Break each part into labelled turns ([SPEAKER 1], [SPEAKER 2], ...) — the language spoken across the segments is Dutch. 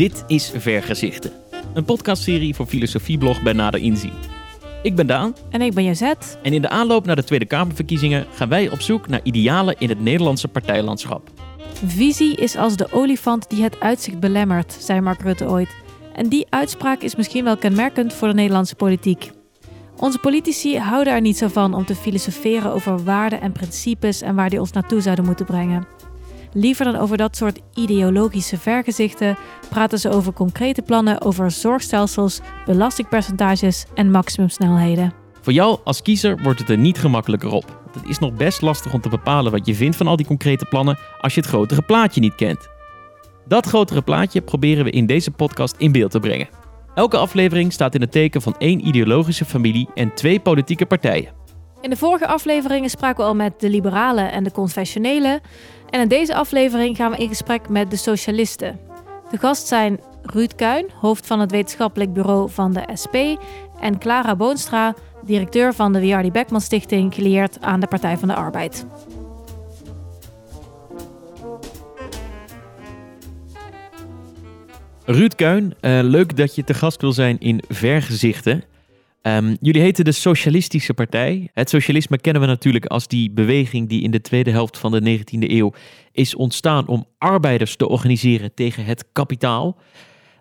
[SPEAKER 1] Dit is Vergezichten, een podcastserie voor filosofieblog bij Nader Inzien. Ik ben Daan
[SPEAKER 2] En ik ben Jazet.
[SPEAKER 1] en in de aanloop naar de Tweede Kamerverkiezingen gaan wij op zoek naar idealen in het Nederlandse partijlandschap.
[SPEAKER 2] Visie is als de olifant die het uitzicht belemmert, zei Mark Rutte ooit. En die uitspraak is misschien wel kenmerkend voor de Nederlandse politiek. Onze politici houden er niet zo van om te filosoferen over waarden en principes en waar die ons naartoe zouden moeten brengen. Liever dan over dat soort ideologische vergezichten praten ze over concrete plannen over zorgstelsels, belastingpercentages en maximumsnelheden.
[SPEAKER 1] Voor jou als kiezer wordt het er niet gemakkelijker op. Het is nog best lastig om te bepalen wat je vindt van al die concrete plannen als je het grotere plaatje niet kent. Dat grotere plaatje proberen we in deze podcast in beeld te brengen. Elke aflevering staat in het teken van één ideologische familie en twee politieke partijen.
[SPEAKER 2] In de vorige afleveringen spraken we al met de liberalen en de confessionelen. En in deze aflevering gaan we in gesprek met de socialisten. De gast zijn Ruud Kuin, hoofd van het wetenschappelijk bureau van de SP, en Clara Boonstra, directeur van de Wiardi Beckman Stichting, gelieerd aan de Partij van de Arbeid.
[SPEAKER 1] Ruud Kuin, eh, leuk dat je te gast wil zijn in Vergezichten. Ehm, jullie heten de Socialistische Partij. Het socialisme kennen we natuurlijk als die beweging die in de tweede helft van de 19e eeuw is ontstaan om arbeiders te organiseren tegen het kapitaal.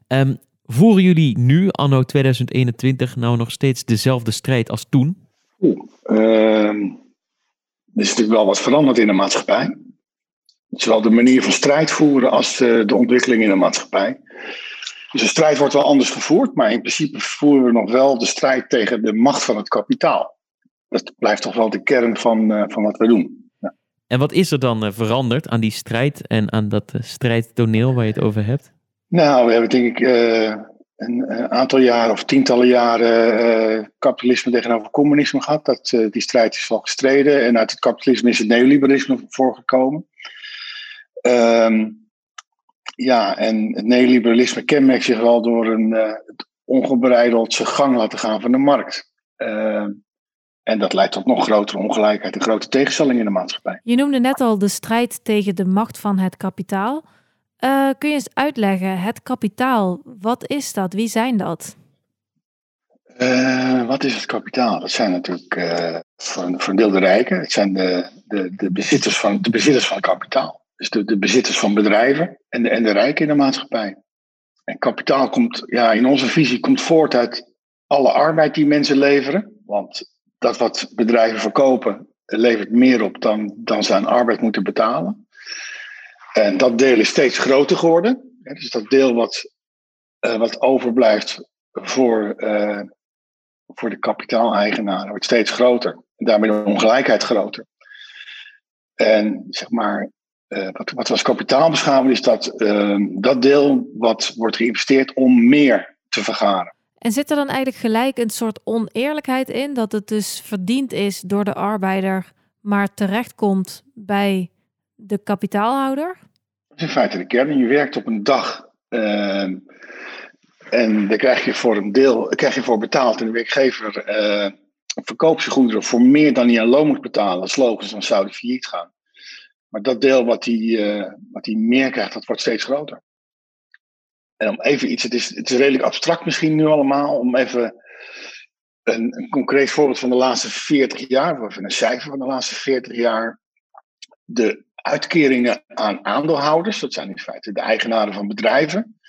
[SPEAKER 1] Ehm, voeren jullie nu, anno 2021, nou nog steeds dezelfde strijd als toen?
[SPEAKER 3] Oeh, ehm, er is natuurlijk wel wat veranderd in de maatschappij. Zowel de manier van strijd voeren als eh, de ontwikkeling in de maatschappij. Dus de strijd wordt wel anders gevoerd, maar in principe voeren we nog wel de strijd tegen de macht van het kapitaal. Dat blijft toch wel de kern van, eh, van wat we doen. Ja.
[SPEAKER 1] En wat is er dan eh, veranderd aan die strijd en aan dat eh, strijdtoneel waar je het over hebt?
[SPEAKER 3] Nou, we hebben denk ik een, een aantal jaren of tientallen jaren kapitalisme tegenover communisme gehad. Dat, die strijd is wel gestreden en uit het kapitalisme is het neoliberalisme voorgekomen. Ehm, ja, en het neoliberalisme kenmerkt zich wel door een eh, het ongebreideld zijn gang laten gaan van de markt. Ehm, en dat leidt tot nog grotere ongelijkheid en grote tegenstellingen in de maatschappij.
[SPEAKER 2] Je noemde net al de strijd tegen de macht van het kapitaal. Eh, kun je eens uitleggen, het kapitaal, wat is dat? Wie zijn dat?
[SPEAKER 3] Eh, wat is het kapitaal? Dat zijn natuurlijk eh, voor, een, voor een deel de rijken. Het zijn de, de, de, bezitters, van, de bezitters van kapitaal. Dus de, de bezitters van bedrijven en de, en de rijken in de maatschappij. En kapitaal komt, ja, in onze visie, komt voort uit alle arbeid die mensen leveren. Want dat wat bedrijven verkopen, levert meer op dan, dan ze aan arbeid moeten betalen. En dat deel is steeds groter geworden. Dus dat deel wat, eh, wat overblijft voor, eh, voor de kapitaaleigenaren wordt steeds groter. En daarmee de ongelijkheid groter. En zeg maar, eh, wat, wat we als kapitaal beschouwen, is dat, eh, dat deel wat wordt geïnvesteerd om meer te vergaren.
[SPEAKER 2] En zit er dan eigenlijk gelijk een soort oneerlijkheid in, dat het dus verdiend is door de arbeider, maar terechtkomt bij de kapitaalhouder?
[SPEAKER 3] Dat is in feite de kern. Je werkt op een dag. ehm, en daar krijg je voor een deel krijg je voor betaald. En de werkgever eh, verkoopt zijn goederen voor meer dan hij aan loon moet betalen. Slogans dan zou hij failliet gaan. Maar dat deel wat hij, eh, wat hij meer krijgt, dat wordt steeds groter. En om even iets, het is, het is redelijk abstract misschien nu allemaal, om even een, een concreet voorbeeld van de laatste 40 jaar, of een cijfer van de laatste 40 jaar. De uitkeringen aan aandeelhouders, dat zijn in feite de eigenaren van bedrijven,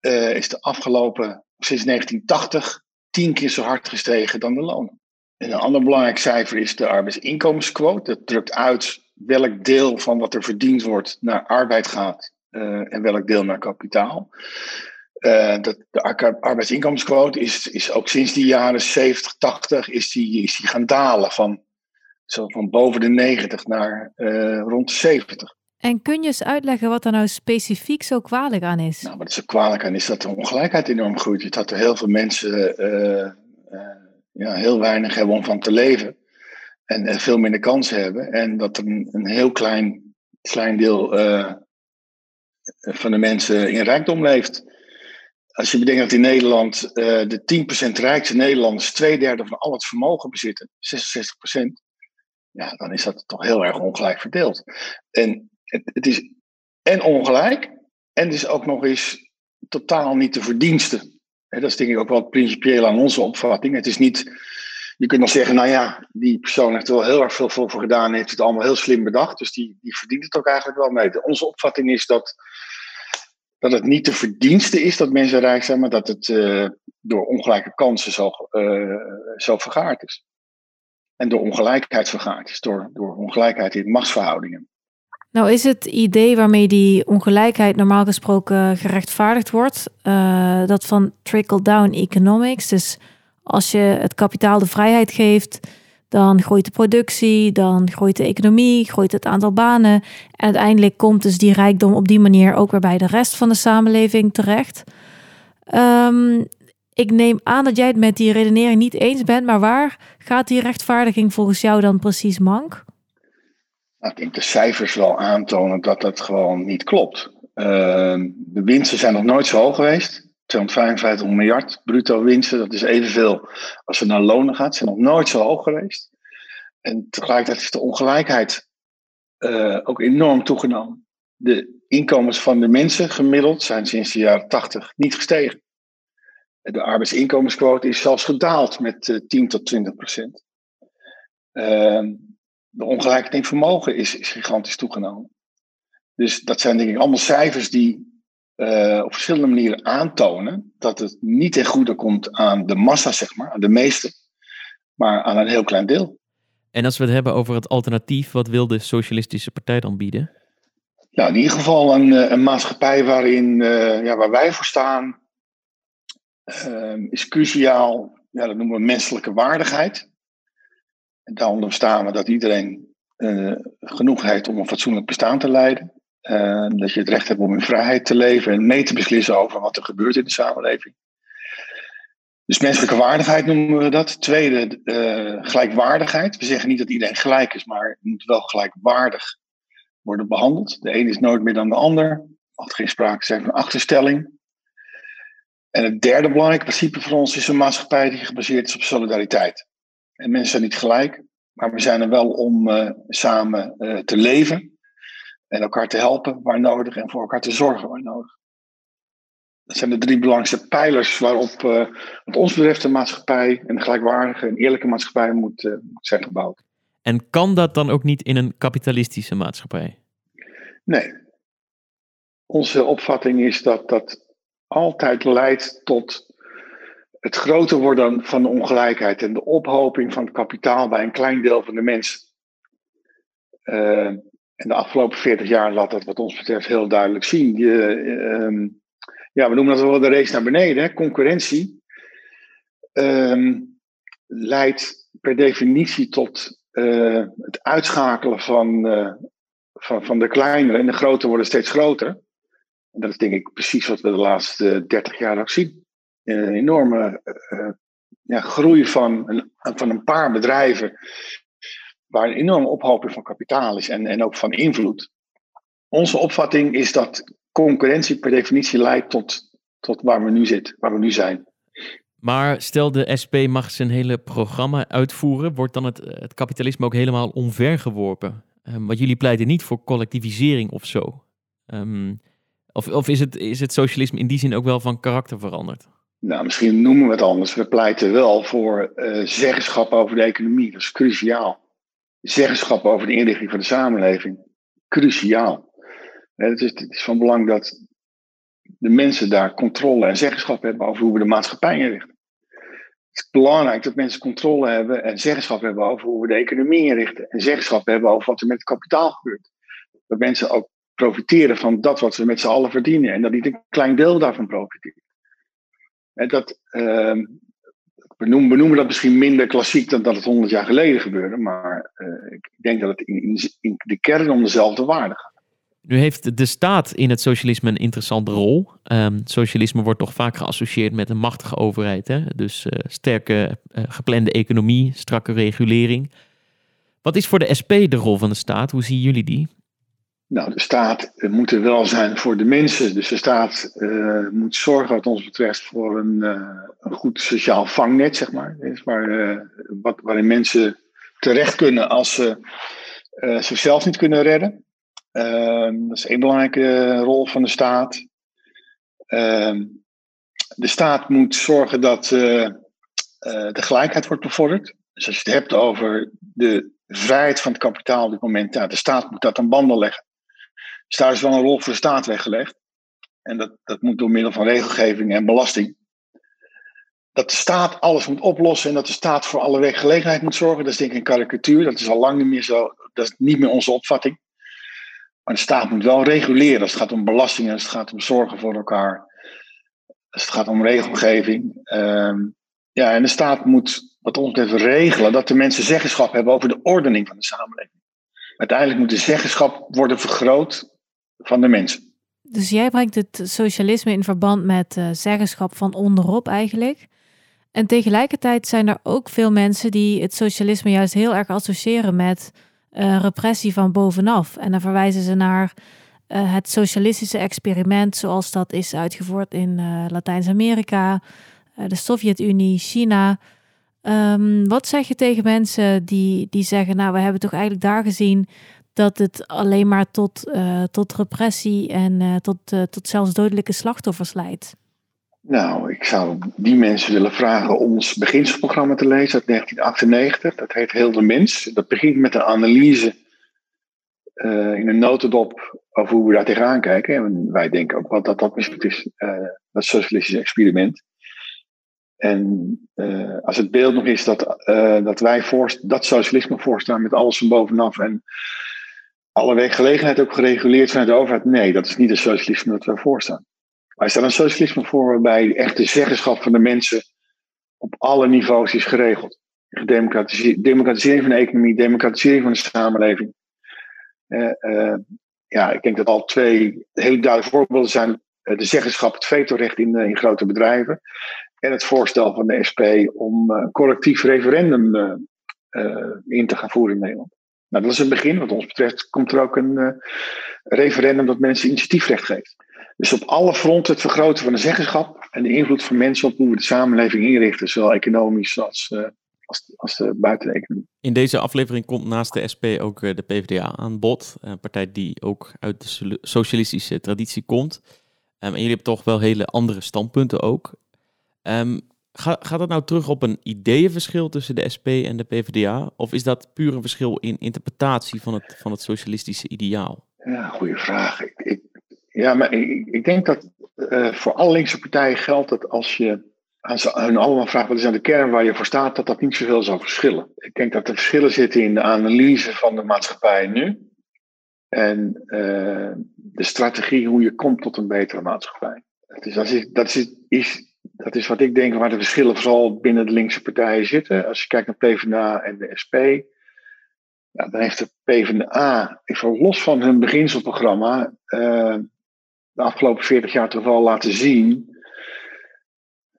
[SPEAKER 3] eh, is de afgelopen, sinds 1980, tien keer zo hard gestegen dan de lonen. En een ander belangrijk cijfer is de arbeidsinkomensquote. Dat drukt uit welk deel van wat er verdiend wordt naar arbeid gaat eh, en welk deel naar kapitaal. Eh, dat, de arbeidsinkomensquote is, is ook sinds de jaren 70, 80 is die, is die gaan dalen van, zo van boven de 90 naar eh, rond de 70.
[SPEAKER 2] En kun je eens uitleggen wat er nou specifiek zo kwalijk aan is?
[SPEAKER 3] Nou, wat er kwalijk aan is dat de ongelijkheid enorm groeit. Dat er heel veel mensen ja, heel weinig hebben om van te leven. En, veel minder kansen hebben. En dat een, een heel klein, klein deel eh, van de mensen in rijkdom leeft. Als je bedenkt dat in Nederland eh, de 10% rijkste Nederlanders twee derde van al het vermogen bezitten, 66%, ja, dan is dat toch heel erg ongelijk verdeeld. En het, het is en ongelijk, en het is ook nog eens totaal niet de verdiensten. dat is denk ik ook wel principieel aan onze opvatting. Het is niet, je kunt nog zeggen, nou ja, die persoon heeft er wel heel erg veel voor gedaan, heeft het allemaal heel slim bedacht, dus die, die verdient het ook eigenlijk wel mee. Onze opvatting is dat, dat het niet de verdienste is dat mensen rijk zijn, maar dat het uh, door ongelijke kansen zo, uh, zo vergaard is. En door ongelijkheid vergaard is, door, door ongelijkheid in machtsverhoudingen.
[SPEAKER 2] Nou is het idee waarmee die ongelijkheid normaal gesproken gerechtvaardigd wordt, uh, dat van trickle-down economics. Dus als je het kapitaal de vrijheid geeft, dan groeit de productie, dan groeit de economie, groeit het aantal banen. En uiteindelijk komt dus die rijkdom op die manier ook weer bij de rest van de samenleving terecht. Um, ik neem aan dat jij het met die redenering niet eens bent, maar waar gaat die rechtvaardiging volgens jou dan precies mank?
[SPEAKER 3] Nou, ik denk de cijfers wel aantonen dat dat gewoon niet klopt. Ehm, de winsten zijn nog nooit zo hoog geweest. 255 miljard bruto winsten, dat is evenveel als we naar lonen gaan. zijn nog nooit zo hoog geweest. En tegelijkertijd is de ongelijkheid uh, ook enorm toegenomen. De inkomens van de mensen gemiddeld zijn sinds de jaren 80 niet gestegen. De arbeidsinkomensquote is zelfs gedaald met 10 eh, tot 20 procent. Ehm, de ongelijkheid in vermogen is, is, gigantisch toegenomen. Dus dat zijn denk ik allemaal cijfers die uh, op verschillende manieren aantonen dat het niet ten goede komt aan de massa, zeg maar, aan de meeste, maar aan een heel klein deel.
[SPEAKER 1] En als we het hebben over het alternatief, wat wil de Socialistische Partij dan bieden?
[SPEAKER 3] Nou, in ieder geval een, eh, een maatschappij waarin, uh, ja, waar wij voor staan, uh, is cruciaal. Ja, dat noemen we menselijke waardigheid. En daaronder staan we dat iedereen genoeg heeft om een fatsoenlijk bestaan te leiden. Uh, dat je het recht hebt om in vrijheid te leven en mee te beslissen over wat er gebeurt in de samenleving. Dus menselijke waardigheid noemen we dat. Tweede, uh, gelijkwaardigheid. We zeggen niet dat iedereen gelijk is, maar moet wel gelijkwaardig worden behandeld. De een is nooit meer dan de ander. Er geen sprake zijn van achterstelling. En het derde belangrijke principe voor ons is een maatschappij die gebaseerd is op solidariteit. En mensen zijn niet gelijk, maar we zijn er wel om uh, samen uh, te leven en elkaar te helpen waar nodig en voor elkaar te zorgen waar nodig. Dat zijn de drie belangrijkste pijlers waarop, uh, wat ons betreft, de maatschappij, een gelijkwaardige en eerlijke maatschappij moet, moet zijn gebouwd.
[SPEAKER 1] En kan dat dan ook niet in een kapitalistische maatschappij?
[SPEAKER 3] Nee. Onze opvatting is dat dat altijd leidt tot het groter worden van de ongelijkheid en de ophoping van het kapitaal bij een klein deel van de mensen. Uh, en de afgelopen 40 jaar laat dat wat ons betreft heel duidelijk zien. Uh, ja, we noemen dat wel de race naar beneden. Hè? Concurrentie uh, leidt per definitie tot uh, het uitschakelen van, uh, van, van de kleinere en de grote worden steeds groter. En dat is denk ik precies wat we de laatste 30 jaar ook zien. Een enorme ja, groei van een, van een paar bedrijven, waar een enorme ophoping van kapitaal is en, en ook van invloed. Onze opvatting is dat concurrentie per definitie leidt tot, tot waar we nu zitten, waar we nu zijn.
[SPEAKER 1] Maar stel de SP mag zijn hele programma uitvoeren, wordt dan het, het kapitalisme ook helemaal omvergeworpen? Um, want jullie pleiten niet voor collectivisering of zo. Um, of, of is, het, is het socialisme in die zin ook wel van karakter veranderd?
[SPEAKER 3] Nou, misschien noemen we het anders. We pleiten wel voor uh, zeggenschap over de economie. Dat is cruciaal. Zeggenschap over de inrichting van de samenleving. Cruciaal. Het is, het is van belang dat de mensen daar controle en zeggenschap hebben over hoe we de maatschappij inrichten. Het is belangrijk dat mensen controle hebben en zeggenschap hebben over hoe we de economie inrichten. En zeggenschap hebben over wat er met kapitaal gebeurt. Dat mensen ook profiteren van dat wat ze met z'n allen verdienen. En dat niet een klein deel daarvan profiteert. En dat, uh, we, noemen, noemen, dat misschien minder klassiek dan dat het honderd jaar geleden gebeurde. Maar uh, ik denk dat het in, in, de kern om dezelfde waarde gaat.
[SPEAKER 1] Nu heeft de staat in het socialisme een interessante rol. Um, socialisme wordt toch vaak geassocieerd met een machtige overheid. Hè? Dus uh, sterke uh, geplande economie, strakke regulering. Wat is voor de SP de rol van de staat? Hoe zien jullie die?
[SPEAKER 3] Nou, de staat moet er wel zijn voor de mensen. Dus de staat uh, moet zorgen, wat ons betreft, voor een, uh, een goed sociaal vangnet, zeg maar. Waar, wat, waarin mensen terecht kunnen als ze zichzelf niet kunnen redden. Ehm, dat is één belangrijke rol van de staat. Ehm, de staat moet zorgen dat de gelijkheid wordt bevorderd. Dus als je het hebt over de vrijheid van het kapitaal op dit moment, ja, de staat moet dat aan banden leggen. Dus daar is wel een rol voor de staat weggelegd. En dat, dat moet door middel van regelgeving en belasting. Dat de staat alles moet oplossen en dat de staat voor alle werkgelegenheid moet zorgen, dat is denk ik een karikatuur. Dat is al lang niet meer zo. Dat is niet meer onze opvatting. Maar de staat moet wel reguleren als het gaat om belastingen, als het gaat om zorgen voor elkaar, als het gaat om regelgeving. Ehm, ja, en de staat moet wat ons betreft regelen dat de mensen zeggenschap hebben over de ordening van de samenleving. Uiteindelijk moet de zeggenschap worden vergroot van de mensen.
[SPEAKER 2] Dus jij brengt het socialisme in verband met uh, zeggenschap van onderop eigenlijk. En tegelijkertijd zijn er ook veel mensen die het socialisme juist heel erg associëren met uh, repressie van bovenaf. En dan verwijzen ze naar uh, het socialistische experiment zoals dat is uitgevoerd in Latijns-Amerika, de Sovjet-Unie, China. Um, wat zeg je tegen mensen die, die zeggen, nou we hebben toch eigenlijk daar gezien dat het alleen maar tot, uh, tot repressie en uh, tot, uh, tot zelfs dodelijke slachtoffers leidt?
[SPEAKER 3] Nou, ik zou die mensen willen vragen ons beginselprogramma te lezen uit 1998. Dat heet Heel de Mens. Dat begint met een analyse in een notendop over hoe we daar tegenaan kijken. En wij denken ook wel dat dat mislukt is, dat socialistische experiment. En als het beeld nog is dat, dat wij voor, dat socialisme voorstaan met alles van bovenaf en alle werkgelegenheid ook gereguleerd vanuit de overheid? Nee, dat is niet het socialisme dat wij voorstaan. Wij staan een socialisme voor waarbij echt de zeggenschap van de mensen op alle niveaus is geregeld. Democratisering van de economie, democratisering van de samenleving. Uh, uh, ja, ik denk dat al twee hele duidelijke voorbeelden zijn. de zeggenschap, het vetorecht in, in grote bedrijven. En het voorstel van de SP om een collectief referendum in te gaan voeren in Nederland. Nou, dat is een begin. Wat ons betreft komt er ook een uh, referendum dat mensen initiatiefrecht geeft. Dus op alle fronten het vergroten van de zeggenschap en de invloed van mensen op hoe we de samenleving inrichten, zowel economisch als, uh, als, als buiten de economie.
[SPEAKER 1] In deze aflevering komt naast de SP ook uh, de PvdA aan bod. Een partij die ook uit de socialistische traditie komt. Um, en jullie hebben toch wel hele andere standpunten ook. Um, Gaat, gaat dat nou terug op een ideeënverschil tussen de SP en de PvdA? Of is dat puur een verschil in interpretatie van het, van het socialistische ideaal?
[SPEAKER 3] Ja, goede vraag. Ik, ik ja, maar ik, ik denk dat uh, voor alle linkse partijen geldt dat als je aan ze hun allemaal vraagt wat is aan de kern waar je voor staat, dat dat niet zoveel zal verschillen. Ik denk dat de verschillen zitten in de analyse van de maatschappij nu en uh, de strategie hoe je komt tot een betere maatschappij. Dus dat is, dat is, is dat is wat ik denk waar de verschillen vooral binnen de linkse partijen zitten. Als je kijkt naar PvdA en de SP, ja, dan heeft de PvdA, even los van hun beginselprogramma, uh, de afgelopen 40 jaar toch wel laten zien.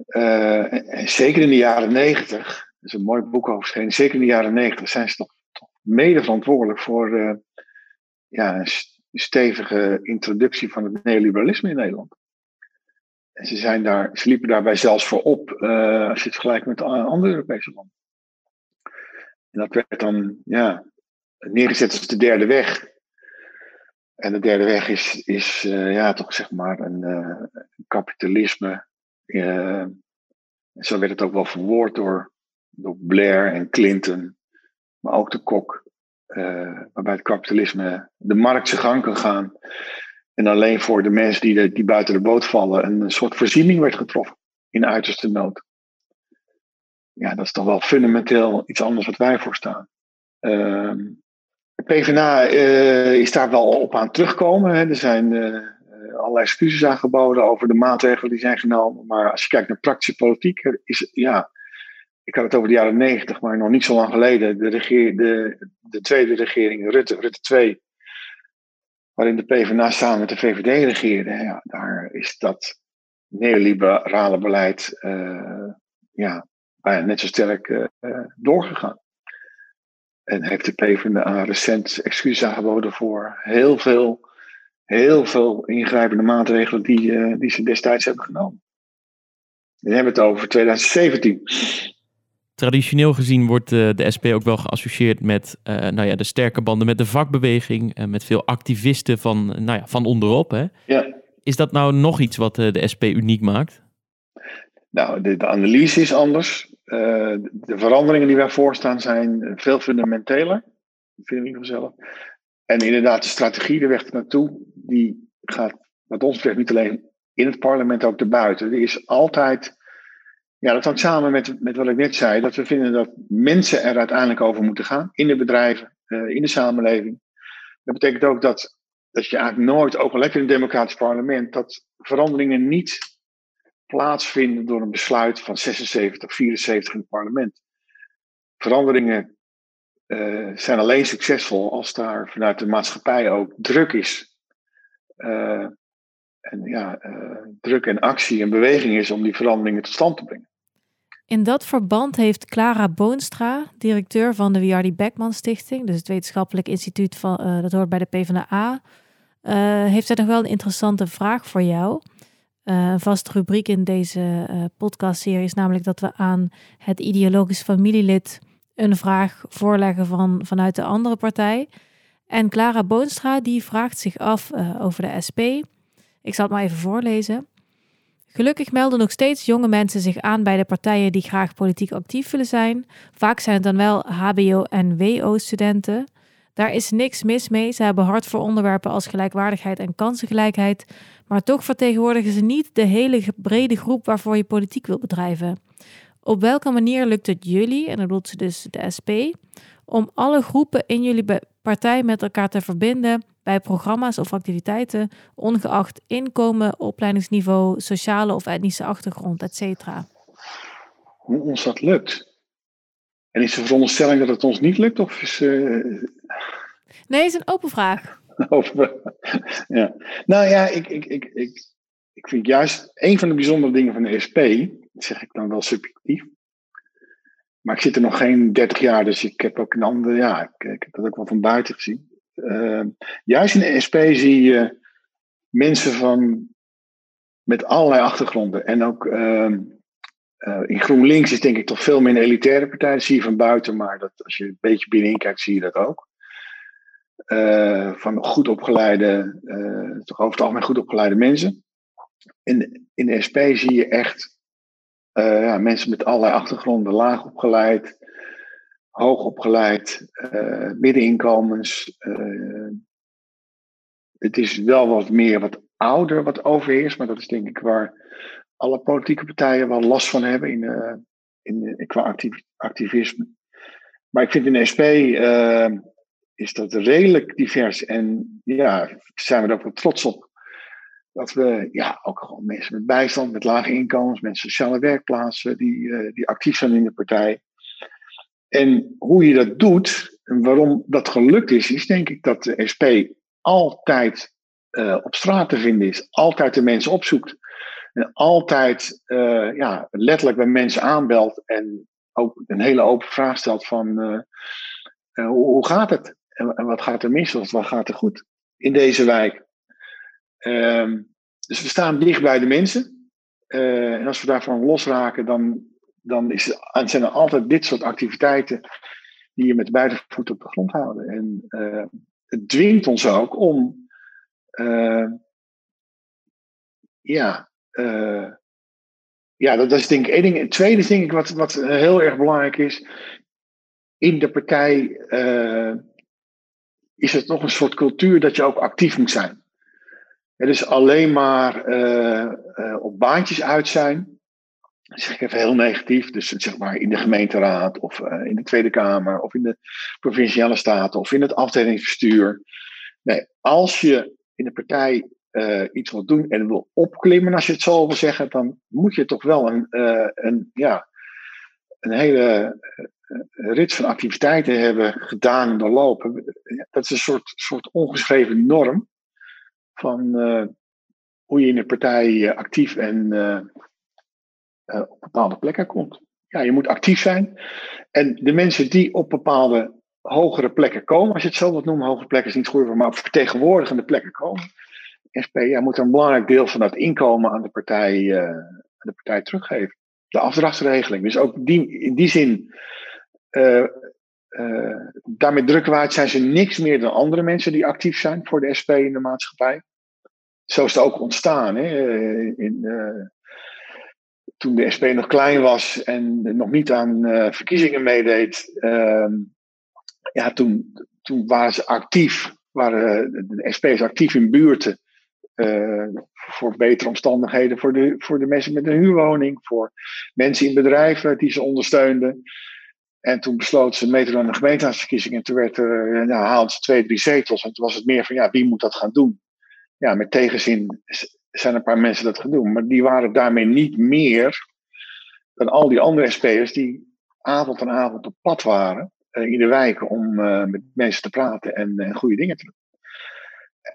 [SPEAKER 3] Uh, en zeker in de jaren 90, dat is een mooi boek over zeker in de jaren 90 zijn ze toch, toch mede verantwoordelijk voor uh, ja, een stevige introductie van het neoliberalisme in Nederland. En ze, zijn daar, ze liepen daarbij zelfs voor op uh, als je het vergelijkt met andere Europese landen. En dat werd dan ja, neergezet als de derde weg. En de derde weg is, is uh, ja, toch zeg maar een, uh, kapitalisme. zo werd het ook wel verwoord door, door Blair en Clinton, maar ook de Kok. waarbij het kapitalisme de markt zijn gang kan gaan. En alleen voor de mensen die, die buiten de boot vallen een soort voorziening werd getroffen in uiterste nood. Ja, dat is toch wel fundamenteel iets anders wat wij voor staan. Uh, PvdA uh, is daar wel op aan terugkomen. Hè. Er zijn uh, allerlei excuses aangeboden over de maatregelen die zijn genomen. Maar als je kijkt naar praktische politiek, is ja, ik had het over de jaren negentig, maar nog niet zo lang geleden, de, regeer, de, de tweede regering, Rutte, Rutte 2, waarin de PvdA samen met de VVD regeerde, ja, daar is dat neoliberale beleid uh, ja, bijna net zo sterk uh, doorgegaan. En heeft de PvdA recent excuses aangeboden voor heel veel, heel veel ingrijpende maatregelen die, uh, die ze destijds hebben genomen. We hebben het over 2017.
[SPEAKER 1] Traditioneel gezien wordt de, de SP ook wel geassocieerd met uh, nou ja, de sterke banden met de vakbeweging. en met veel activisten van, nou ja, van onderop. Hè?
[SPEAKER 3] Ja.
[SPEAKER 1] Is dat nou nog iets wat de SP uniek maakt?
[SPEAKER 3] Nou, de, de analyse is anders. de veranderingen die wij voorstaan zijn veel fundamenteler, vind ik zelf. En inderdaad, de strategie, de weg ernaartoe, die gaat wat ons betreft niet alleen in het parlement, ook erbuiten. Er is altijd, ja, dat hangt samen met, met wat ik net zei, dat we vinden dat mensen er uiteindelijk over moeten gaan, in de bedrijven, uh, in de samenleving. Dat betekent ook dat, dat je eigenlijk nooit, ook al heb je een democratisch parlement, dat veranderingen niet plaatsvinden door een besluit van 76, 74 in het parlement. Veranderingen uh, zijn alleen succesvol als daar vanuit de maatschappij ook druk is. Uh, en ja, uh, druk en actie en beweging is om die veranderingen tot stand te brengen.
[SPEAKER 2] In dat verband heeft Clara Boonstra, directeur van de Wiardi Beckman Stichting, dus het wetenschappelijk instituut van, uh, dat hoort bij de PvdA, uh, heeft zij nog wel een interessante vraag voor jou. een vaste rubriek in deze podcastserie is namelijk dat we aan het ideologisch familielid een vraag voorleggen van, vanuit de andere partij. En Clara Boonstra die vraagt zich af over de SP. Ik zal het maar even voorlezen. Gelukkig melden nog steeds jonge mensen zich aan bij de partijen die graag politiek actief willen zijn. Vaak zijn het dan wel HBO- en WO-studenten. Daar is niks mis mee. Ze hebben hard voor onderwerpen als gelijkwaardigheid en kansengelijkheid. Maar toch vertegenwoordigen ze niet de hele brede groep waarvoor je politiek wil bedrijven. Op welke manier lukt het jullie, en dat bedoelt ze dus de SP, om alle groepen in jullie partij met elkaar te verbinden bij programma's of activiteiten, ongeacht inkomen, opleidingsniveau, sociale of etnische achtergrond, etc.
[SPEAKER 3] Hoe ons dat lukt? En is de veronderstelling dat het ons niet lukt? Of is, uh...
[SPEAKER 2] Nee, het is een open vraag.
[SPEAKER 3] ja. Nou ja, ik, ik, ik, ik, ik vind juist een van de bijzondere dingen van de SP, dat zeg ik dan wel subjectief, maar ik zit er nog geen 30 jaar, dus ik heb ook een andere, ja, ik, ik heb dat ook wel van buiten gezien. Uh, juist in de SP zie je mensen van met allerlei achtergronden. En ook uh, uh, in GroenLinks is denk ik toch veel meer een elitaire partij. Dat zie je van buiten, maar dat, als je een beetje binnenin kijkt, zie je dat ook. Eh, van goed opgeleide, eh, toch over het algemeen goed opgeleide mensen. In, in de SP zie je echt ja, mensen met allerlei achtergronden, laag opgeleid, hoog opgeleid, uh, middeninkomens. Uh, het is wel wat meer wat ouder wat overheerst, maar dat is denk ik waar alle politieke partijen wel last van hebben in, uh, in, qua activisme. Maar ik vind in de SP is dat redelijk divers en ja, zijn we er ook wel trots op. Dat we ja, ook gewoon mensen met bijstand, met lage inkomens, met sociale werkplaatsen, die, die actief zijn in de partij. En hoe je dat doet en waarom dat gelukt is, is denk ik dat de SP altijd uh, op straat te vinden is, altijd de mensen opzoekt. En altijd uh, ja, letterlijk bij mensen aanbelt en ook een hele open vraag stelt van uh, hoe, hoe, gaat het? En, wat gaat er mis of wat gaat er goed in deze wijk? Um, dus we staan dicht bij de mensen. en als we daarvan losraken, dan dan is, zijn er altijd dit soort activiteiten die je met beide voeten op de grond houden. En uh, het dwingt ons ook om, uh, ja, uh, ja, dat, is denk ik één ding. Het tweede ding wat, wat heel erg belangrijk is, in de partij is het nog een soort cultuur dat je ook actief moet zijn. Het is alleen maar op baantjes uit zijn zeg ik even heel negatief, dus zeg maar in de gemeenteraad of uh, in de Tweede Kamer of in de provinciale staten of in het afdelingsbestuur. Nee, als je in de partij uh, iets wil doen en wil opklimmen, als je het zo wil zeggen, dan moet je toch wel een, uh, een, ja, een hele rits van activiteiten hebben gedaan en doorlopen. Dat is een soort, soort ongeschreven norm van hoe je in de partij actief en uh, op bepaalde plekken komt. Ja, je moet actief zijn. En de mensen die op bepaalde hogere plekken komen, als je het zo wilt noemen, hogere plekken is niet goed maar op vertegenwoordigende plekken komen. SP ja, moet een belangrijk deel van dat inkomen aan de partij, uh, aan de partij teruggeven. De afdrachtsregeling. Dus ook die, in die zin, uh, daarmee drukken we uit, zijn ze niks meer dan andere mensen die actief zijn voor de SP in de maatschappij. zo is het ook ontstaan. Hè? In, toen de SP nog klein was en nog niet aan verkiezingen meedeed, ehm, ja, toen, toen waren ze actief, waren de SP's actief in buurten. voor betere omstandigheden voor de, voor de mensen met een huurwoning, voor mensen in bedrijven die ze ondersteunden. En toen besloot ze mee te doen aan de gemeenteraadsverkiezingen. En toen werd er, nou, haalden ze twee, drie zetels. En toen was het meer van, ja, wie moet dat gaan doen? Ja, met tegenzin zijn een paar mensen dat gaan doen. Maar die waren daarmee niet meer dan al die andere SP'ers die avond aan avond op pad waren uh, in de wijken om uh, met mensen te praten en uh, goede dingen te doen.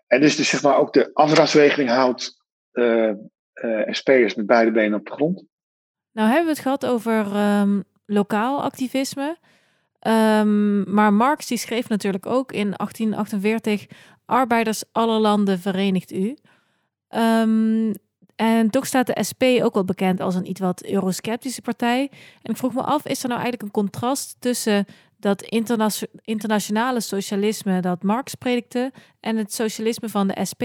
[SPEAKER 3] En dus, dus zeg maar ook de afrasregeling houdt SP'ers met beide benen op de grond.
[SPEAKER 2] Nou hebben we het gehad over um, lokaal activisme. Um, maar Marx die schreef natuurlijk ook in 1848: Arbeiders alle landen verenigt u. Um, en toch staat de SP ook wel bekend als een iets wat eurosceptische partij. En ik vroeg me af, is er nou eigenlijk een contrast tussen dat interna internationale socialisme dat Marx predikte en het socialisme van de SP?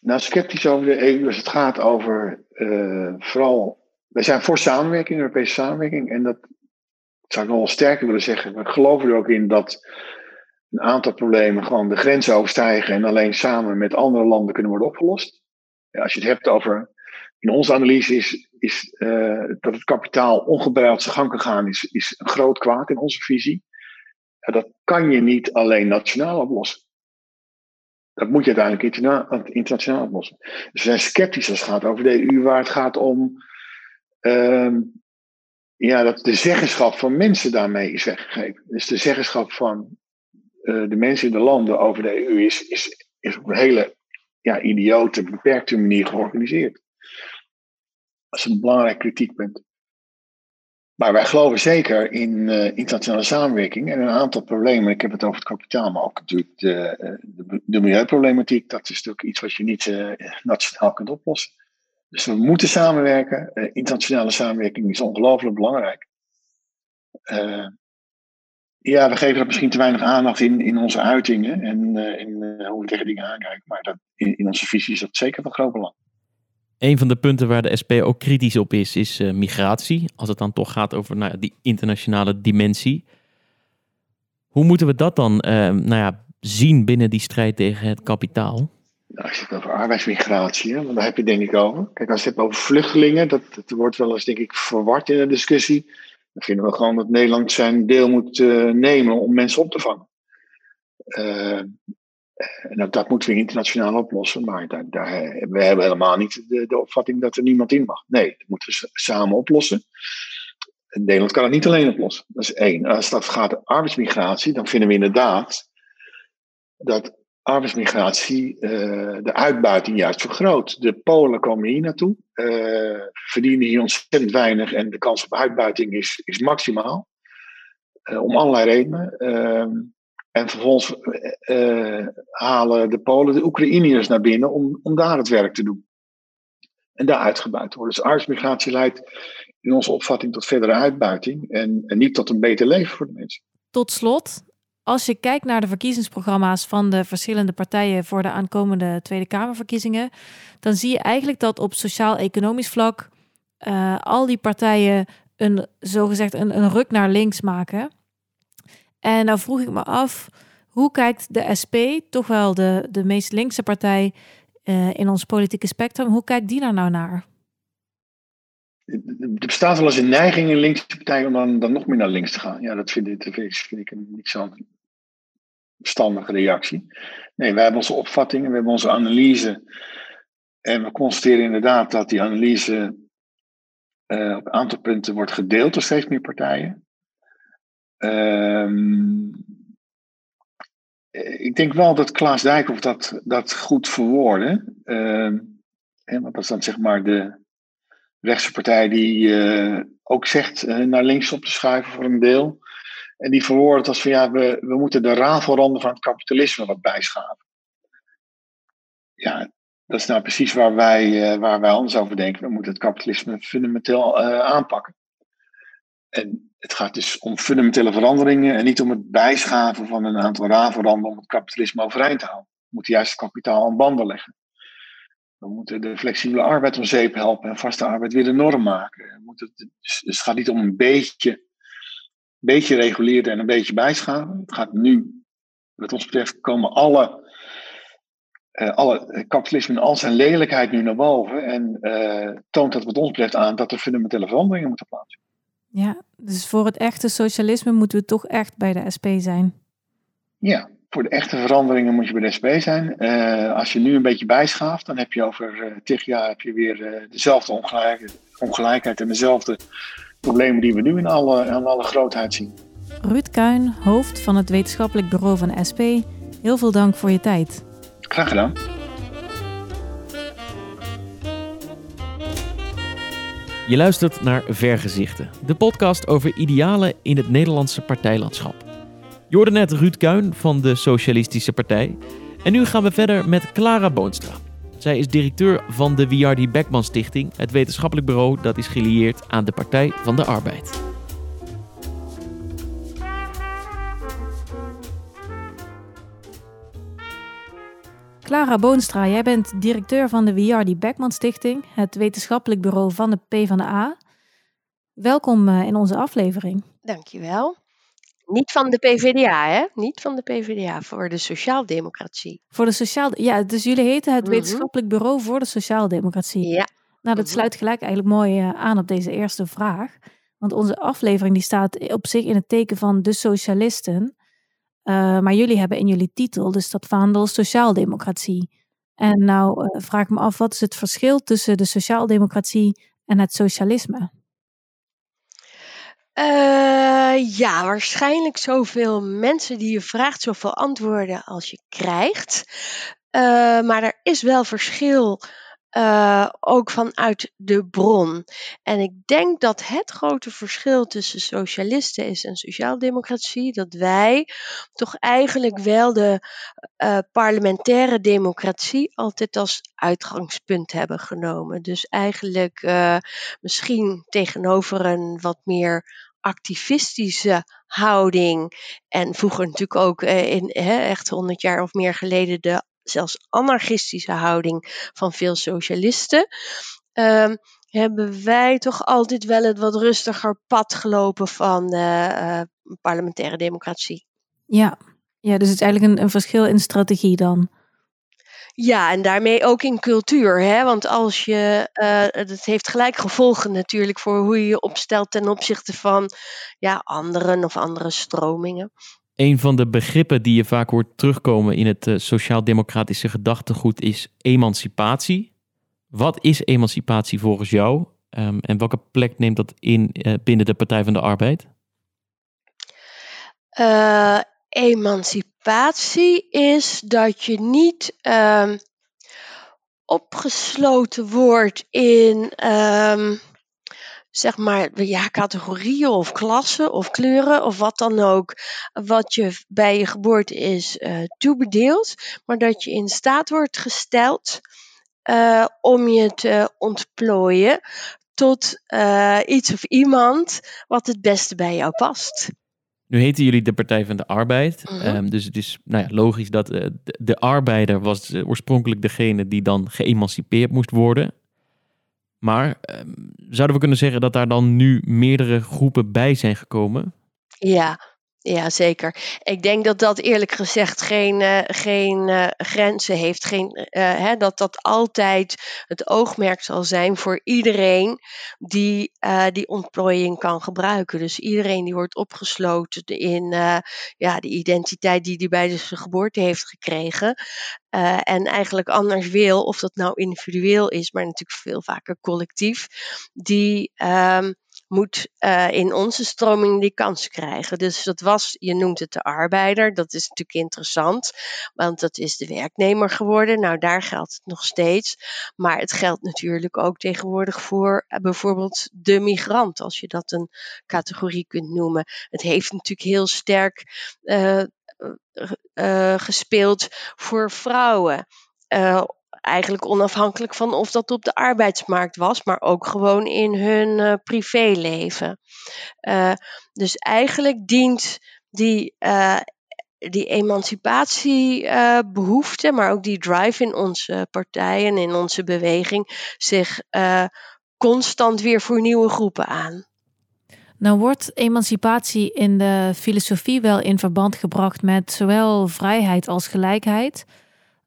[SPEAKER 3] Nou, sceptisch over de EU als het gaat over uh, vooral wij zijn voor samenwerking, Europese samenwerking. En dat zou ik nog wel sterker willen zeggen. We geloven er ook in dat een aantal problemen gewoon de grenzen overstijgen en alleen samen met andere landen kunnen worden opgelost. Als je het hebt over. In onze analyse is, is uh, dat het kapitaal ongebreid zijn gang kan gaan, is, is een groot kwaad in onze visie. Ja, dat kan je niet alleen nationaal oplossen. Dat moet je uiteindelijk internationaal oplossen. Dus we zijn sceptisch als het gaat over de EU, waar het gaat om Ehm, ja, dat de zeggenschap van mensen daarmee is weggegeven. Dus de zeggenschap van uh, de mensen in de landen over de EU is, is, is een hele ja, idiote, beperkte manier georganiseerd. Dat is een belangrijk kritiekpunt. Maar wij geloven zeker in uh, internationale samenwerking en een aantal problemen. Ik heb het over het kapitaal, maar ook natuurlijk de, de, de milieuproblematiek. Dat is natuurlijk iets wat je niet uh, nationaal kunt oplossen. Dus we moeten samenwerken. Internationale samenwerking is ongelooflijk belangrijk. Ja, we geven er misschien te weinig aandacht in, in onze uitingen en uh, in hoe we tegen dingen aankijken. Maar dat, in, in, onze visie is dat zeker van groot belang.
[SPEAKER 1] Een van de punten waar de SP ook kritisch op is, is migratie. Als het dan toch gaat over nou, die internationale dimensie. Hoe moeten we dat dan nou ja, zien binnen die strijd tegen het kapitaal?
[SPEAKER 3] Nou, als je het over arbeidsmigratie, hè, want daar heb je denk ik over. Kijk, als je het hebt over vluchtelingen, dat, dat wordt wel eens denk ik verward in de discussie. Dan vinden we gewoon dat Nederland zijn deel moet uh, nemen om mensen op te vangen. Uh, en dat moeten we internationaal oplossen, maar daar, daar, we hebben helemaal niet de, de, opvatting dat er niemand in mag. Nee, dat moeten we samen oplossen. Nederland kan het niet alleen oplossen. Dat is één. Als dat gaat om arbeidsmigratie, dan vinden we inderdaad dat arbeidsmigratie uh, de uitbuiting juist vergroot. De Polen komen hier naartoe, uh, verdienen hier ontzettend weinig en de kans op uitbuiting is, is maximaal. Uh, om allerlei redenen. Ehm, en vervolgens halen de Polen de Oekraïners naar binnen om, om daar het werk te doen. En daar uitgebuit te worden. Dus arbeidsmigratie leidt in onze opvatting tot verdere uitbuiting en, en niet tot een beter leven voor de mensen.
[SPEAKER 2] Tot slot, als je kijkt naar de verkiezingsprogramma's van de verschillende partijen voor de aankomende Tweede Kamerverkiezingen, dan zie je eigenlijk dat op sociaal-economisch vlak uh, al die partijen een zogezegd een, een ruk naar links maken. En nou vroeg ik me af, hoe kijkt de SP, toch wel de, de meest linkse partij uh, in ons politieke spectrum, hoe kijkt die daar nou naar?
[SPEAKER 3] Er bestaat wel eens een neiging in linkse partijen om dan, dan nog meer naar links te gaan. Ja, dat vind ik, vind ik niet zo standige reactie. Nee, wij hebben onze opvattingen, we hebben onze analyse. En we constateren inderdaad dat die analyse uh, op een aantal punten wordt gedeeld door steeds meer partijen. Um, ik denk wel dat Klaas Dijkhoff dat, dat goed verwoordde. Uh, want dat is dan zeg maar de rechtse partij die uh, ook zegt naar links op te schuiven voor een deel. En die verwoorden het als van ja, we, we moeten de rafelranden van het kapitalisme wat bijschaven. Ja, dat is nou precies waar wij, uh, waar wij anders over denken. We moeten het kapitalisme fundamenteel uh, aanpakken. En het gaat dus om fundamentele veranderingen en niet om het bijschaven van een aantal rafelranden om het kapitalisme overeind te houden. We moeten juist het kapitaal aan banden leggen. We moeten de flexibele arbeid om zeep helpen en vaste arbeid weer de norm maken. We moeten, dus, dus het gaat niet om een beetje, beetje reguleren en een beetje bijschaven. Het gaat nu, wat ons betreft, komen alle, uh, alle kapitalisme in al zijn lelijkheid nu naar boven. En uh, toont dat wat ons betreft aan dat er fundamentele veranderingen moeten plaatsvinden.
[SPEAKER 2] Ja, dus voor het echte socialisme moeten we toch echt bij de SP zijn.
[SPEAKER 3] Ja, voor de echte veranderingen moet je bij de SP zijn. Uh, als je nu een beetje bijschaaft, dan heb je over tig jaar heb je weer dezelfde ongelijk, ongelijkheid en dezelfde problemen die we nu in alle, in alle grootheid zien.
[SPEAKER 2] Ruud Kuin, hoofd van het wetenschappelijk bureau van SP, heel veel dank voor je tijd.
[SPEAKER 3] Graag gedaan.
[SPEAKER 1] Je luistert naar Vergezichten, de podcast over idealen in het Nederlandse partijlandschap. Je hoorde net Ruud Kuin van de Socialistische Partij. En nu gaan we verder met Clara Boonstra. Zij is directeur van de Wiardi Beckman Stichting, het wetenschappelijk bureau dat is gelieerd aan de Partij van de Arbeid.
[SPEAKER 2] Clara Boonstra, jij bent directeur van de Wiardi Beckman Stichting, het wetenschappelijk bureau van de PvdA. Welkom eh, in onze aflevering.
[SPEAKER 4] Dankjewel. Niet van de PvdA, hè? Niet van de PvdA, voor de sociaaldemocratie.
[SPEAKER 2] Voor de sociaal, ja, dus jullie heten het wetenschappelijk bureau voor de sociaaldemocratie.
[SPEAKER 4] Ja.
[SPEAKER 2] Nou, dat sluit gelijk eigenlijk mooi uh, aan op deze eerste vraag. Want onze aflevering die staat op zich in het teken van de socialisten. Uh, maar jullie hebben in jullie titel dus dat vaandel sociaaldemocratie. En nou uh, vraag ik me af, wat is het verschil tussen de sociaaldemocratie en het socialisme?
[SPEAKER 4] Uh, ja, waarschijnlijk zoveel mensen die je vraagt, zoveel antwoorden als je krijgt. Uh, maar er is wel verschil uh, ook vanuit de bron. En ik denk dat het grote verschil tussen socialisten is en sociaaldemocratie, dat wij toch eigenlijk wel de uh, parlementaire democratie altijd als uitgangspunt hebben genomen. Dus eigenlijk uh, misschien tegenover een wat meer activistische houding. En vroeger natuurlijk ook in echt 100 jaar of meer geleden de zelfs anarchistische houding van veel socialisten. Um, hebben wij toch altijd wel het wat rustiger pad gelopen van uh, uh, parlementaire democratie.
[SPEAKER 2] Ja. ja, dus het is eigenlijk een, een verschil in strategie dan.
[SPEAKER 4] Ja, en daarmee ook in cultuur. Hè? Want als je, uh, het heeft gelijk gevolgen natuurlijk voor hoe je je opstelt ten opzichte van ja, anderen of andere stromingen.
[SPEAKER 1] Een van de begrippen die je vaak hoort terugkomen in het uh, sociaal-democratische gedachtegoed is emancipatie. Wat is emancipatie volgens jou um, en welke plek neemt dat in uh, binnen de Partij van de Arbeid?
[SPEAKER 4] Uh, emancipatie is dat je niet um, opgesloten wordt in. Um, zeg maar, ja, categorieën of klassen of kleuren of wat dan ook, wat je bij je geboorte is uh, toebedeeld, maar dat je in staat wordt gesteld uh, om je te ontplooien tot uh, iets of iemand wat het beste bij jou past.
[SPEAKER 1] Nu heten jullie de Partij van de Arbeid. Mm -hmm. um, dus het is nou ja, logisch dat de, de, arbeider was oorspronkelijk degene die dan geëmancipeerd moest worden. Maar um, zouden we kunnen zeggen dat daar dan nu meerdere groepen bij zijn gekomen?
[SPEAKER 4] Ja, ja, zeker. Ik denk dat dat eerlijk gezegd geen, uh, geen uh, grenzen heeft. Geen, uh, hè, dat dat altijd het oogmerk zal zijn voor iedereen die die ontplooiing kan gebruiken. Dus iedereen die wordt opgesloten in ja, de identiteit die hij bij zijn geboorte heeft gekregen. en eigenlijk anders wil, of dat nou individueel is, maar natuurlijk veel vaker collectief, die. Um, moet uh, in onze stroming die kans krijgen. Dus dat was, je noemt het de arbeider, dat is natuurlijk interessant, want dat is de werknemer geworden. Nou, daar geldt het nog steeds. Maar het geldt natuurlijk ook tegenwoordig voor uh, bijvoorbeeld de migrant, als je dat een categorie kunt noemen. Het heeft natuurlijk heel sterk uh, gespeeld voor vrouwen eigenlijk onafhankelijk van of dat op de arbeidsmarkt was, maar ook gewoon in hun uh, privéleven. Uh, dus eigenlijk dient die uh, die emancipatiebehoefte, maar ook die drive in onze partij en in onze beweging zich constant weer voor nieuwe groepen aan.
[SPEAKER 2] Nou wordt emancipatie in de filosofie wel in verband gebracht met zowel vrijheid als gelijkheid.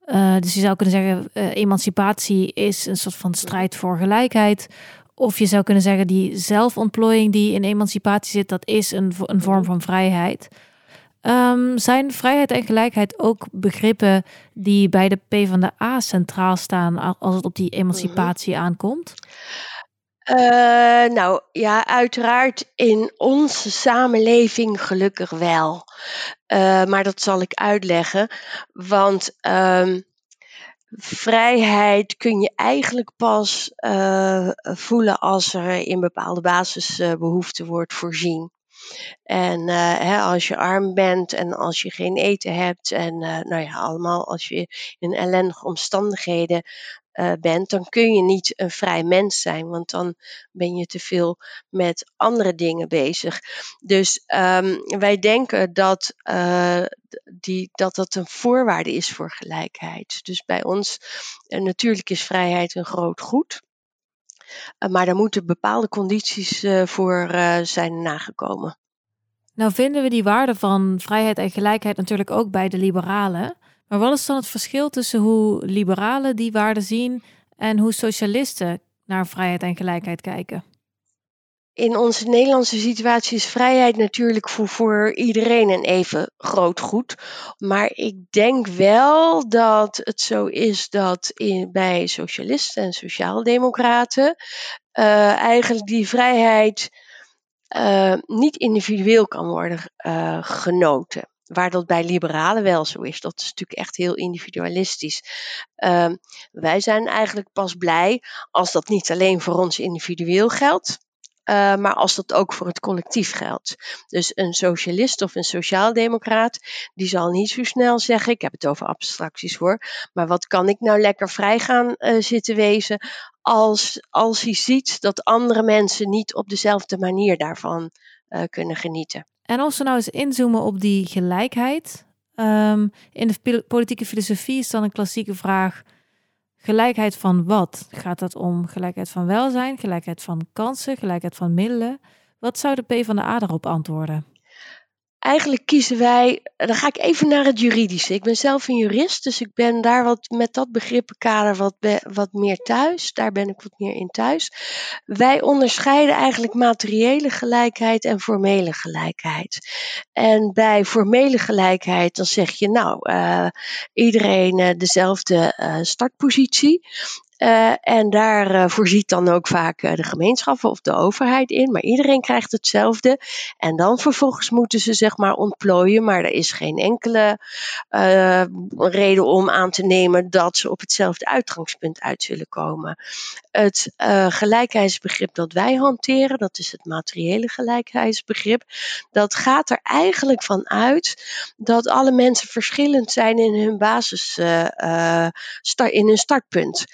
[SPEAKER 2] Uh, dus je zou kunnen zeggen, uh, emancipatie is een soort van strijd voor gelijkheid. Of je zou kunnen zeggen, die zelfontplooiing die in emancipatie zit, dat is een, een vorm van vrijheid. Um, zijn vrijheid en gelijkheid ook begrippen die bij de PvdA centraal staan als het op die emancipatie mhm. aankomt?
[SPEAKER 4] Uh, nou ja, uiteraard in onze samenleving gelukkig wel. Uh, maar dat zal ik uitleggen. Want um, vrijheid kun je eigenlijk pas uh, voelen als er in bepaalde basisbehoeften wordt voorzien. En hè, als je arm bent en als je geen eten hebt en nou ja, allemaal als je in ellendige omstandigheden uh, bent, dan kun je niet een vrij mens zijn, want dan ben je te veel met andere dingen bezig. Dus um, wij denken dat, uh, die, dat dat een voorwaarde is voor gelijkheid. Dus bij ons, uh, natuurlijk is vrijheid een groot goed. maar daar moeten bepaalde condities voor zijn nagekomen.
[SPEAKER 2] Nou vinden we die waarde van vrijheid en gelijkheid natuurlijk ook bij de liberalen. Maar wat is dan het verschil tussen hoe liberalen die waarden zien en hoe socialisten naar vrijheid en gelijkheid kijken?
[SPEAKER 4] In onze Nederlandse situatie is vrijheid natuurlijk voor, voor iedereen een even groot goed. Maar ik denk wel dat het zo is dat in, bij socialisten en sociaaldemocraten uh, eigenlijk die vrijheid uh, niet individueel kan worden uh, genoten. Waar dat bij liberalen wel zo is. Dat is natuurlijk echt heel individualistisch. Uh, wij zijn eigenlijk pas blij als dat niet alleen voor ons individueel geldt. Uh, maar als dat ook voor het collectief geldt. Dus een socialist of een sociaaldemocraat, die zal niet zo snel zeggen: Ik heb het over abstracties hoor. Maar wat kan ik nou lekker vrij gaan uh, zitten wezen als, als hij ziet dat andere mensen niet op dezelfde manier daarvan uh, kunnen genieten.
[SPEAKER 2] En als we nou eens inzoomen op die gelijkheid. Um, in de politieke filosofie is dan een klassieke vraag: gelijkheid van wat? Gaat het om gelijkheid van welzijn, gelijkheid van kansen, gelijkheid van middelen? Wat zou de P van de A daarop antwoorden?
[SPEAKER 4] Eigenlijk kiezen wij, dan ga ik even naar het juridische. Ik ben zelf een jurist, dus ik ben daar wat met dat begrippenkader wat, wat meer thuis. Daar ben ik wat meer in thuis. Wij onderscheiden eigenlijk materiële gelijkheid en formele gelijkheid. En bij formele gelijkheid, dan zeg je nou, uh, iedereen uh, dezelfde uh, startpositie. Uh, en daar uh, voorziet dan ook vaak uh, de gemeenschappen of de overheid in. Maar iedereen krijgt hetzelfde. En dan vervolgens moeten ze zeg maar ontplooien. Maar er is geen enkele reden om aan te nemen dat ze op hetzelfde uitgangspunt uit zullen komen. Het gelijkheidsbegrip dat wij hanteren, dat is het materiële gelijkheidsbegrip. Dat gaat er eigenlijk van uit dat alle mensen verschillend zijn in hun basis, in hun startpunt.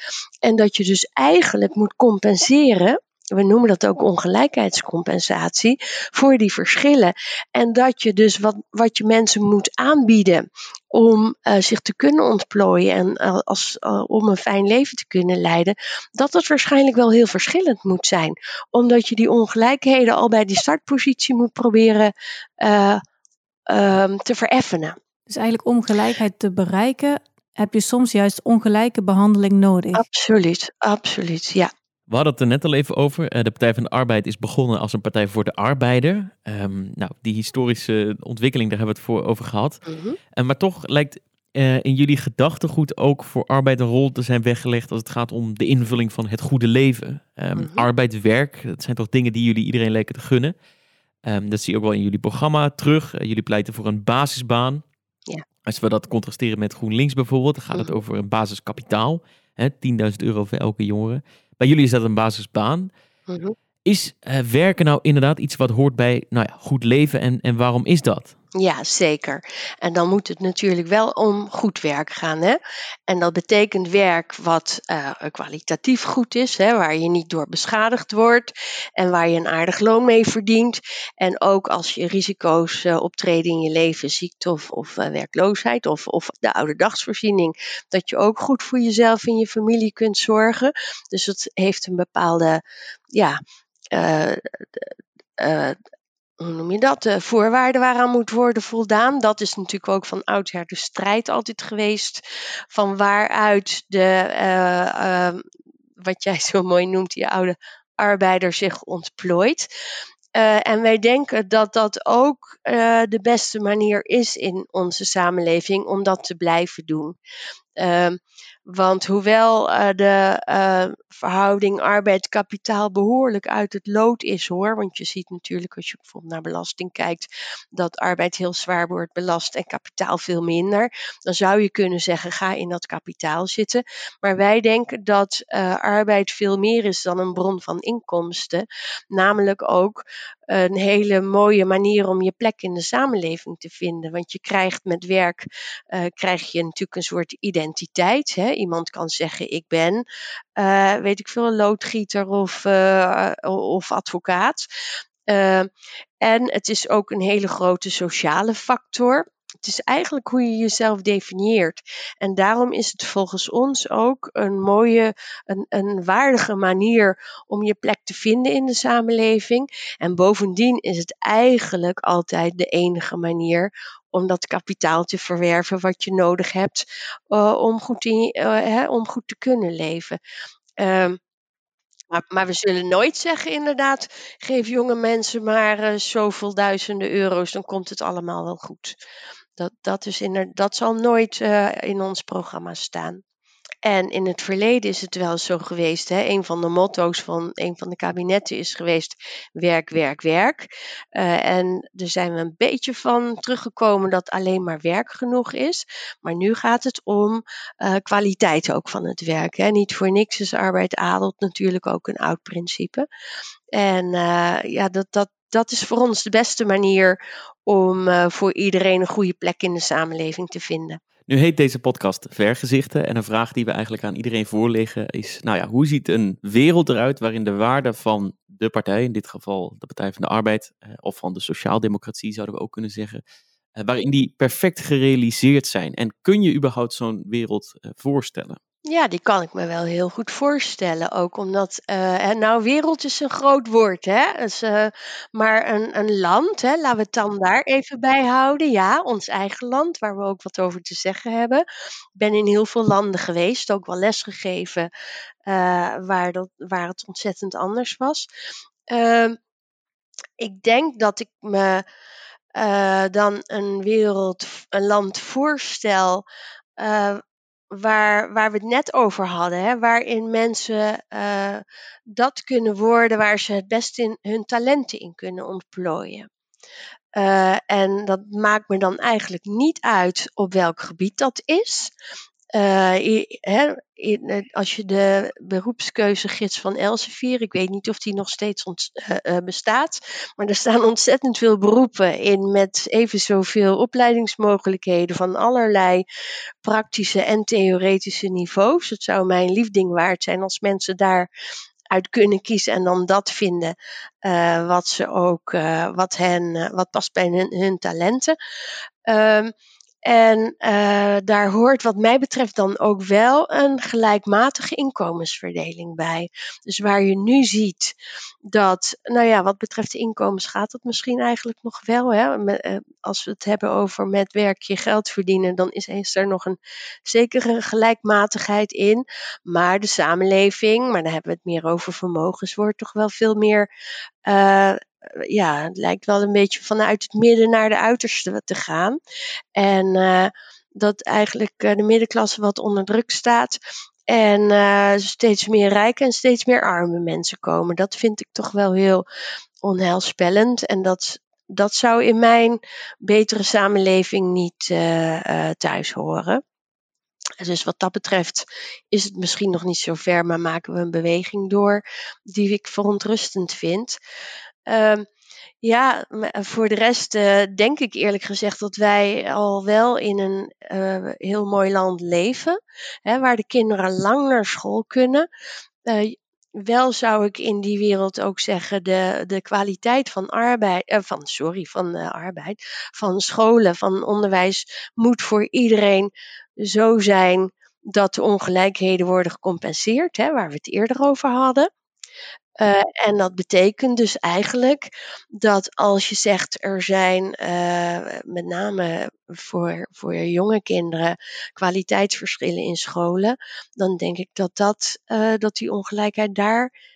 [SPEAKER 4] En dat je dus eigenlijk moet compenseren we noemen dat ook ongelijkheidscompensatie, voor die verschillen. En dat je dus wat, wat je mensen moet aanbieden om uh, zich te kunnen ontplooien en uh, als, uh, om een fijn leven te kunnen leiden, dat dat waarschijnlijk wel heel verschillend moet zijn. Omdat je die ongelijkheden al bij die startpositie moet proberen ehm, te vereffenen.
[SPEAKER 2] Dus eigenlijk om gelijkheid te bereiken, heb je soms juist ongelijke behandeling nodig.
[SPEAKER 4] Absoluut, absoluut, ja.
[SPEAKER 1] We hadden het er net al even over. Eh, de Partij van de Arbeid is begonnen als een partij voor de arbeider. Um, nou, die historische ontwikkeling, daar hebben we het voor over gehad. Mm -hmm. maar toch lijkt uh, in jullie gedachtegoed ook voor arbeid een rol te zijn weggelegd als het gaat om de invulling van het goede leven. Um, mm -hmm. Arbeid, werk, dat zijn toch dingen die jullie iedereen lijken te gunnen. Um, dat zie je ook wel in jullie programma terug. jullie pleiten voor een basisbaan. Als we dat contrasteren met GroenLinks bijvoorbeeld, dan gaat het mhm. over een basiskapitaal. 10.000 euro voor elke jongere. Bij jullie is dat een basisbaan. Mhm. Is uh, werken nou inderdaad iets wat hoort bij nou ja, goed leven en, en waarom is dat?
[SPEAKER 4] Ja, zeker. En dan moet het natuurlijk wel om goed werk gaan. Hè? En dat betekent werk wat uh, kwalitatief goed is, hè, waar je niet door beschadigd wordt en waar je een aardig loon mee verdient. En ook als je risico's uh, optreden in je leven, ziekte of, of uh, werkloosheid of, of de oude dagsvoorziening, dat je ook goed voor jezelf en je familie kunt zorgen. Dus het heeft een bepaalde ja, hoe noem je dat, de voorwaarden waaraan moet worden voldaan. Dat is natuurlijk ook van oudsher de strijd altijd geweest. Van waaruit de, uh, wat jij zo mooi noemt, die oude arbeider zich ontplooit. Uh, en wij denken dat dat ook de beste manier is in onze samenleving om dat te blijven doen. Want hoewel uh, de uh, verhouding arbeid-kapitaal behoorlijk uit het lood is hoor. Want je ziet natuurlijk als je bijvoorbeeld naar belasting kijkt. dat arbeid heel zwaar wordt belast en kapitaal veel minder. Dan zou je kunnen zeggen: ga in dat kapitaal zitten. Maar wij denken dat uh, arbeid veel meer is dan een bron van inkomsten. Namelijk ook een hele mooie manier om je plek in de samenleving te vinden. Want je krijgt met werk krijg je natuurlijk een soort identiteit. Hè? Iemand kan zeggen: Ik ben, uh, weet ik veel, loodgieter of, uh, of advocaat. Uh, en het is ook een hele grote sociale factor. Het is eigenlijk hoe je jezelf definieert. En daarom is het volgens ons ook een mooie, een, een waardige manier om je plek te vinden in de samenleving. En bovendien is het eigenlijk altijd de enige manier om dat kapitaal te verwerven wat je nodig hebt uh, om, goed uh, hè, om goed te kunnen leven. Um, maar, maar, we zullen nooit zeggen, inderdaad, geef jonge mensen maar uh, zoveel duizenden euro's, dan komt het allemaal wel goed. Dat, dat, is inderdaad, dat zal nooit in ons programma staan. En in het verleden is het wel zo geweest. Hè? Een van de motto's van een van de kabinetten is geweest: werk, werk, werk. Uh, en er zijn we een beetje van teruggekomen dat alleen maar werk genoeg is. Maar nu gaat het om uh, kwaliteit ook van het werk. Hè? Niet voor niks is arbeid adelt natuurlijk ook een oud principe. En ja, dat, dat, dat is voor ons de beste manier om voor iedereen een goede plek in de samenleving te vinden.
[SPEAKER 1] Nu heet deze podcast Vergezichten en een vraag die we eigenlijk aan iedereen voorleggen is, nou ja, hoe ziet een wereld eruit waarin de waarden van de partij, in dit geval de Partij van de Arbeid eh, of van de Sociaaldemocratie zouden we ook kunnen zeggen, eh, waarin die perfect gerealiseerd zijn? En kun je überhaupt zo'n wereld eh, voorstellen?
[SPEAKER 4] Ja, die kan ik me wel heel goed voorstellen. Ook omdat, uh, nou, wereld is een groot woord, hè. Dus, uh, maar een, een land, hè, laten we het dan daar even bij houden. Ja, ons eigen land, waar we ook wat over te zeggen hebben. Ik ben in heel veel landen geweest, ook wel lesgegeven, uh, waar, dat, waar het ontzettend anders was. Ehm, ik denk dat ik me dan een wereld, een land voorstel waar, waar we het net over hadden, hè, waarin mensen uh, dat kunnen worden waar ze het best in hun talenten in kunnen ontplooien. Uh, en dat maakt me dan eigenlijk niet uit op welk gebied dat is. Uh, hè, als je de beroepskeuzegids van Elsevier, ik weet niet of die nog steeds uh, bestaat, maar er staan ontzettend veel beroepen in met even zoveel opleidingsmogelijkheden van allerlei praktische en theoretische niveaus. Het zou mijn liefding waard zijn als mensen daar uit kunnen kiezen en dan dat vinden wat ze ook, wat hen, wat past bij hun, talenten. Um, en uh, daar hoort wat mij betreft dan ook wel een gelijkmatige inkomensverdeling bij. Dus waar je nu ziet dat, nou ja, wat betreft de inkomens gaat dat misschien eigenlijk nog wel. Hè? Eh, als we het hebben over met werk je geld verdienen, dan is, er nog een zekere gelijkmatigheid in. Maar de samenleving, maar dan hebben we het meer over vermogens, wordt toch wel veel meer uh, ja, het lijkt wel een beetje vanuit het midden naar de uiterste te gaan. En uh, dat eigenlijk uh, de middenklasse wat onder druk staat. En uh, steeds meer rijke en steeds meer arme mensen komen. Dat vind ik toch wel heel onheilspellend. En dat, dat zou in mijn betere samenleving niet thuis horen. Dus wat dat betreft is het misschien nog niet zo ver, maar maken we een beweging door die ik verontrustend vind. Um, Ja, voor de rest uh, denk ik eerlijk gezegd dat wij al wel in een uh, heel mooi land leven. Hè, waar de kinderen lang naar school kunnen. Uh, wel zou ik in die wereld ook zeggen, de, de kwaliteit van arbeid, van, sorry, van arbeid, van scholen, van onderwijs moet voor iedereen zo zijn dat de ongelijkheden worden gecompenseerd, hè, waar we het eerder over hadden. Uh, en dat betekent dus eigenlijk dat als je zegt er zijn uh, met name voor, voor jonge kinderen kwaliteitsverschillen in scholen, dan denk ik dat, dat, uh, dat die ongelijkheid daar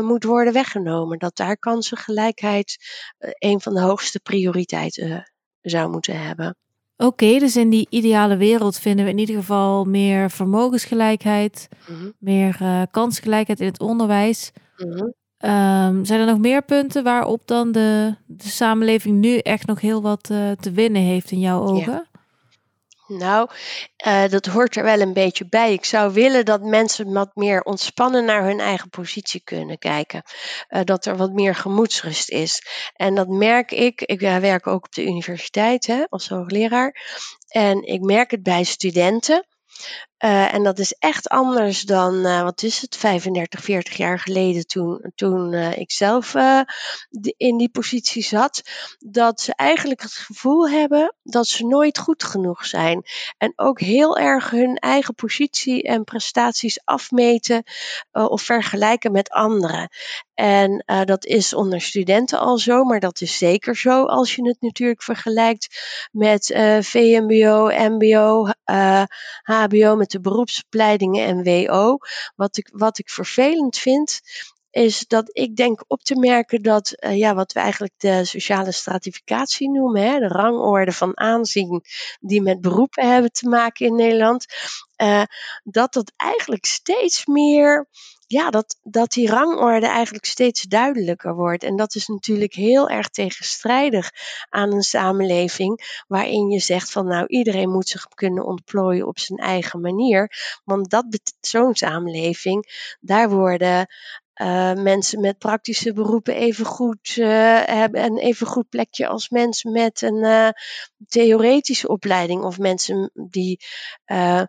[SPEAKER 4] moet worden weggenomen. Dat daar kansengelijkheid een van de hoogste prioriteiten zou moeten hebben.
[SPEAKER 2] Oké, dus in die ideale wereld vinden we in ieder geval meer vermogensgelijkheid, mm-hmm. meer kansgelijkheid in het onderwijs. Mm-hmm. Um, zijn er nog meer punten waarop dan de, de samenleving nu echt nog heel wat uh, te winnen heeft in jouw ogen? Ja.
[SPEAKER 4] Nou, uh, dat hoort er wel een beetje bij. Ik zou willen dat mensen wat meer ontspannen naar hun eigen positie kunnen kijken. Uh, dat er wat meer gemoedsrust is. En dat merk ik. Ik werk ook op de universiteit hè, als hoogleraar. En ik merk het bij studenten. Uh, en dat is echt anders dan, uh, wat is het, 35, 40 jaar geleden toen, toen uh, ik zelf in die positie zat. Dat ze eigenlijk het gevoel hebben dat ze nooit goed genoeg zijn. En ook heel erg hun eigen positie en prestaties afmeten of vergelijken met anderen. En dat is onder studenten al zo, maar dat is zeker zo als je het natuurlijk vergelijkt met VMBO, MBO, HBO, met de beroepsopleidingen en WO. Wat ik, wat ik vervelend vind, is dat ik denk op te merken dat, uh, ja, wat we eigenlijk de sociale stratificatie noemen, hè, de rangorde van aanzien die met beroepen hebben te maken in Nederland, uh, dat dat eigenlijk steeds meer ja, dat, dat die rangorde eigenlijk steeds duidelijker wordt. En dat is natuurlijk heel erg tegenstrijdig aan een samenleving waarin je zegt van nou iedereen moet zich kunnen ontplooien op zijn eigen manier. Want dat zo'n samenleving, daar worden uh, mensen met praktische beroepen even goed uh, hebben een even goed plekje als mensen met een uh, theoretische opleiding of mensen die eh,